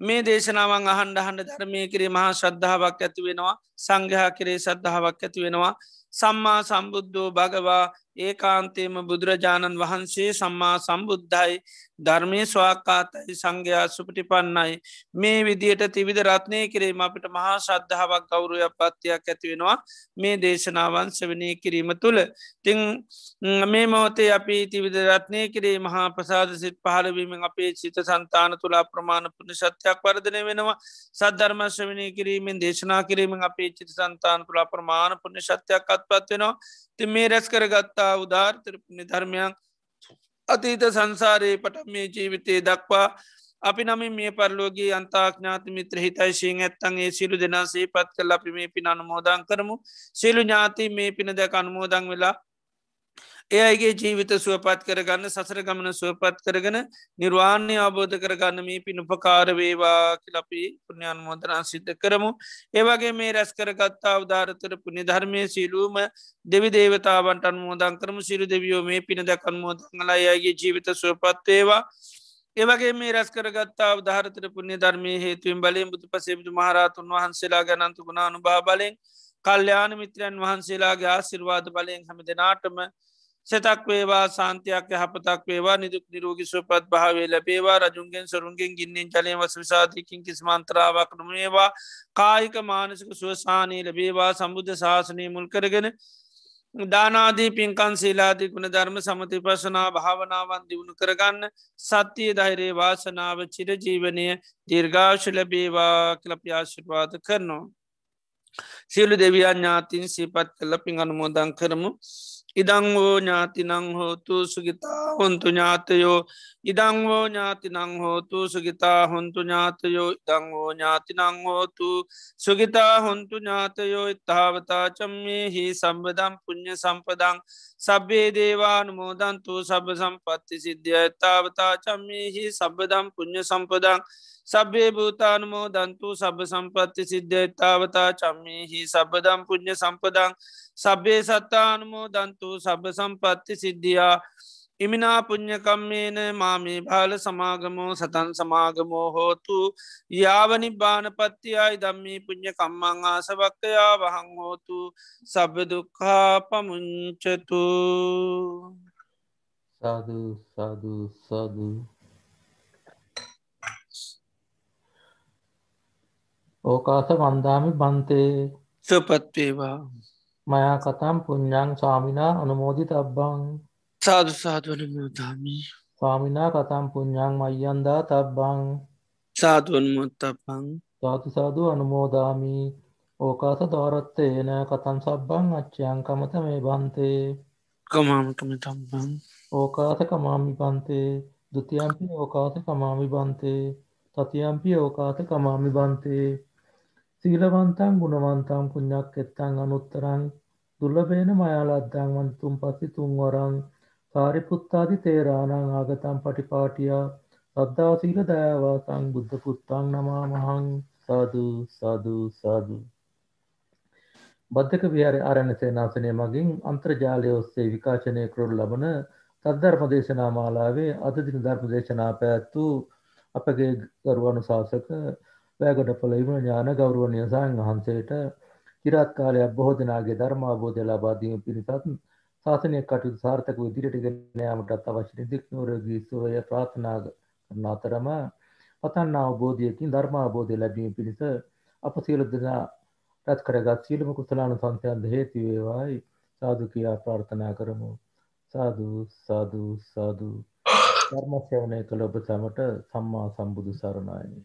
Speaker 2: මේ දේශනාවන් අහන්ඩ හන්ඩ ධර්මය කරේ මහා ශ්‍රද්ධාවක් ඇති වෙනවා. සංඝහා කරේ සද්ධාවක් ඇති වෙනවා. සම්මා සම්බුද්ධෝ භගවා ඒකාන්තේම බුදුරජාණන් වහන්සේ සම්මා සම්බුද්ධයි. ධර්මය ස්වාකාතයි සංඝයා සුපටි පන්නයි මේ විදියට තිවිධ රත්නය කිරීම අපිට මහා ශද්ධාවක් ගෞරුය පත්තියක් ඇතිවෙනවා මේ දේශනාවන් සවනය කිරීම තුළ. තිං මේ මොහොතේ අපි තිවිධ රත්නය කිරේ මහා ප්‍රසාද සිත් පහලවීමෙන් අපේ සිත සන්තාන තුලා ප්‍රමාණ පුුණ සත්‍යයක් වර්ධනය වෙනවා. සද්ධර්මශ්‍රවනය කිරීමෙන් දේශනා කිරීමෙන් අපේ චිත සන්තාන තුලා ප්‍රමාණ පුුණ ශත්‍යයක් අත්පත් වෙනවා. ති මේ රැස් කරගත්තා උදාර්තරපුුණ ධර්මයන් අතීත සංසාරයේ පට මේ ජීවිතය දක්වා අපි නම මේ පරලෝගේ අන්තාඥාති මිත්‍ර හිතයිශයෙන් ඇත්තන්ගේ සිලු දෙනාසේ පත් කල් අපි මේ පින අනුමෝදන් කරමු සිලු ඥාති මේ පින දැක අනුමෝදන් වෙලා ඒ අයිගේ ජීවිත සුවපත් කරගන්න සසර ගමන සුවපත් කරගෙන නිර්වාණය අවබෝධ කරගන්න මේ පිනුපකාර වේවා කිලපි පුුණ්‍යන් මෝදනා සිද්ධ කරමු. ඒවගේ මේ රැස් කරගත්තා උදාරතර පුුණි ධර්මය සිලූම දෙවි දේවතාවන්ට අන්මෝදන් කරම. සිරු දෙවියෝ මේ පින දැකන් මෝදංගලා අයගේ ජීවිත සුවපත්වේවා ඒවගේ මේ රැස් කරගත්තා උදාහරතර පුුණ්‍ය ධර්මය හේතුවෙන් බලයෙන් බුදු පසේබුදු මහරතුන් වහන්සේලා ගැනන්තු ගුණානු භා බලෙන් කල්්‍යයාන මිත්‍රයන් වහන්සේලාගේ ආසිර්වාද බලයෙන් හැම දෙනාටම සෙතක් වේවා සාන්තියක් යහපතක් වේවා නිදුක් නිරෝගි සුවපත් භාවේ ලැබේවා රජුන්ගෙන් සරුන්ගෙන් ගින්නෙන් ජලය වස විසාධයකින් කිස්මන්තරාවක් නොමේවා කායික මානසික සුවසානී ලැබේවා සම්බුද්ධ ශාසනය මුල් කරගෙන දානාදී පින්කන් සීලාදී ගුණ ධර්ම සමති පසනා භාවනාවන් දියුණු කරගන්න සත්‍යය ධෛරයේ වාසනාව චිරජීවනය දීර්ඝාශ ලැබේවා කලප්‍යාශිර්වාද කරනවා. සියලු දෙවියන් ඥාතින් සීපත් කල්ල පින් අනුමෝදං කරමු. ඉදංවෝ ඥාතිනං හෝතු සුගිතා හොන්තු ඥාතයෝ ඉදංවෝ ඥාතිනං හෝතු සුගිතා හොන්තු ඥාතයෝ ඉදංවෝ ඥාතිනං හෝතු සුගිතා හොන්තු ඥාතයෝ ඉත්තාවතා චම්මේහි සම්බදම් පුුණ්්‍ය සම්පදං සබ්බේ දේවානුමෝදන්තු සබ සම්පත්ති සිද්ධිය ඇත්තාවතා චම්මේහි සබදම් පුුණ්්‍ය සම්පදං සබ්බේ භූතානුමෝ දන්තු සබ සම්පත්ති සිද්ධ්‍යතාවතා චම්මේහි සබදම් පුුණ්්‍ය සම්පදං සබ්බේ සත්තානුමෝ දන්තු සබ සම්පත්ති සිද්ධියා ඉමිනා පුං්ඥකම්මේන මාමේ භාල සමාගමෝ සතන් සමාගමෝ හෝතු යාවනි බානපත්තියයි දම්මී පුං්ඥ කම්මං ආසවක්කයා වහං හෝතු සබදුක්හා පමුංචතු
Speaker 1: සාධ සාධ සාධ ඕකාස වන්දාමි බන්තේ.
Speaker 2: සුපත්වේවා.
Speaker 1: මයා කතම් පුඤ්ඥං ස්වාමිනා අනුමෝදි තබ්බං
Speaker 2: සාධ සාධවන මුදාමී
Speaker 1: ස්වාමිනා කතම් පුඤ්ඥං මයියන්දා තබ්බං.
Speaker 2: සාධුවන් මොත්තපං
Speaker 1: සාතු සාධු අනුමෝදාමී. ඕකාස දෝරත්තේන කතන් සබ්බං අච්චයන් කමත මේ බන්තේ.
Speaker 2: කමාමකම තම්බං
Speaker 1: ඕකාස කමාමි පන්තේ දුතියම්පි ඕකාස කමාමි බන්තේ. තතියම්පි ඕකාස කමාමි බන්තේ සීලවන්තන් ගුණවන්තම් පුුණ්ඥක් එත්තං අනුත්තරං දුල්ලබේන මයාලද්දං වන්තුම් පසි තුන්වරං සාරිපුත්තාදි තේරානං ආගතම් පටිපාටියා සද්ධාසීල දෑවාසං බුද්ධ පුත්තං නමා මහං සාධූ සාධූ සාධූ බද්ධක විහාර ආරණ සේනාසනය මගින් අන්ත්‍රජාලය ඔස්සේ විකාශනය කරුරු ලබන තත්ධර්ම දේශනා මාලාවේ අදදින ධර්ම දේශනා පැත්වූ අපගේ ගරුවනු ශාසක වැෑගොඩ පොළයිම ඥාන ගෞරුවනය සයන් වහන්සේට චිරත් කාලයක් බොහෝ දෙනාගේ ධර්මාබෝධය ලබාදීම පිරිසත් ශාසනය කටයුතු සාර්ථක ඉදිරියට ගෙනයාමටත් අවශ්‍ය දික් නෝරගී සුවය ප්‍රාථනාග කරන අතරම පතන්න අවබෝධයකින් ධර්ම අවබෝධය ලැබීම පිණිස අප සියලු දෙනා රැස් කරගත් සියලුම කුසලාන සංසයන්ද හේතු වේවායි සාදු කියා ප්‍රාර්ථනා කරමු. සාදු සාදු සාදු ධර්ම ශ්‍රවණය කළ ඔබ සැමට සම්මා සම්බුදු සරණයි.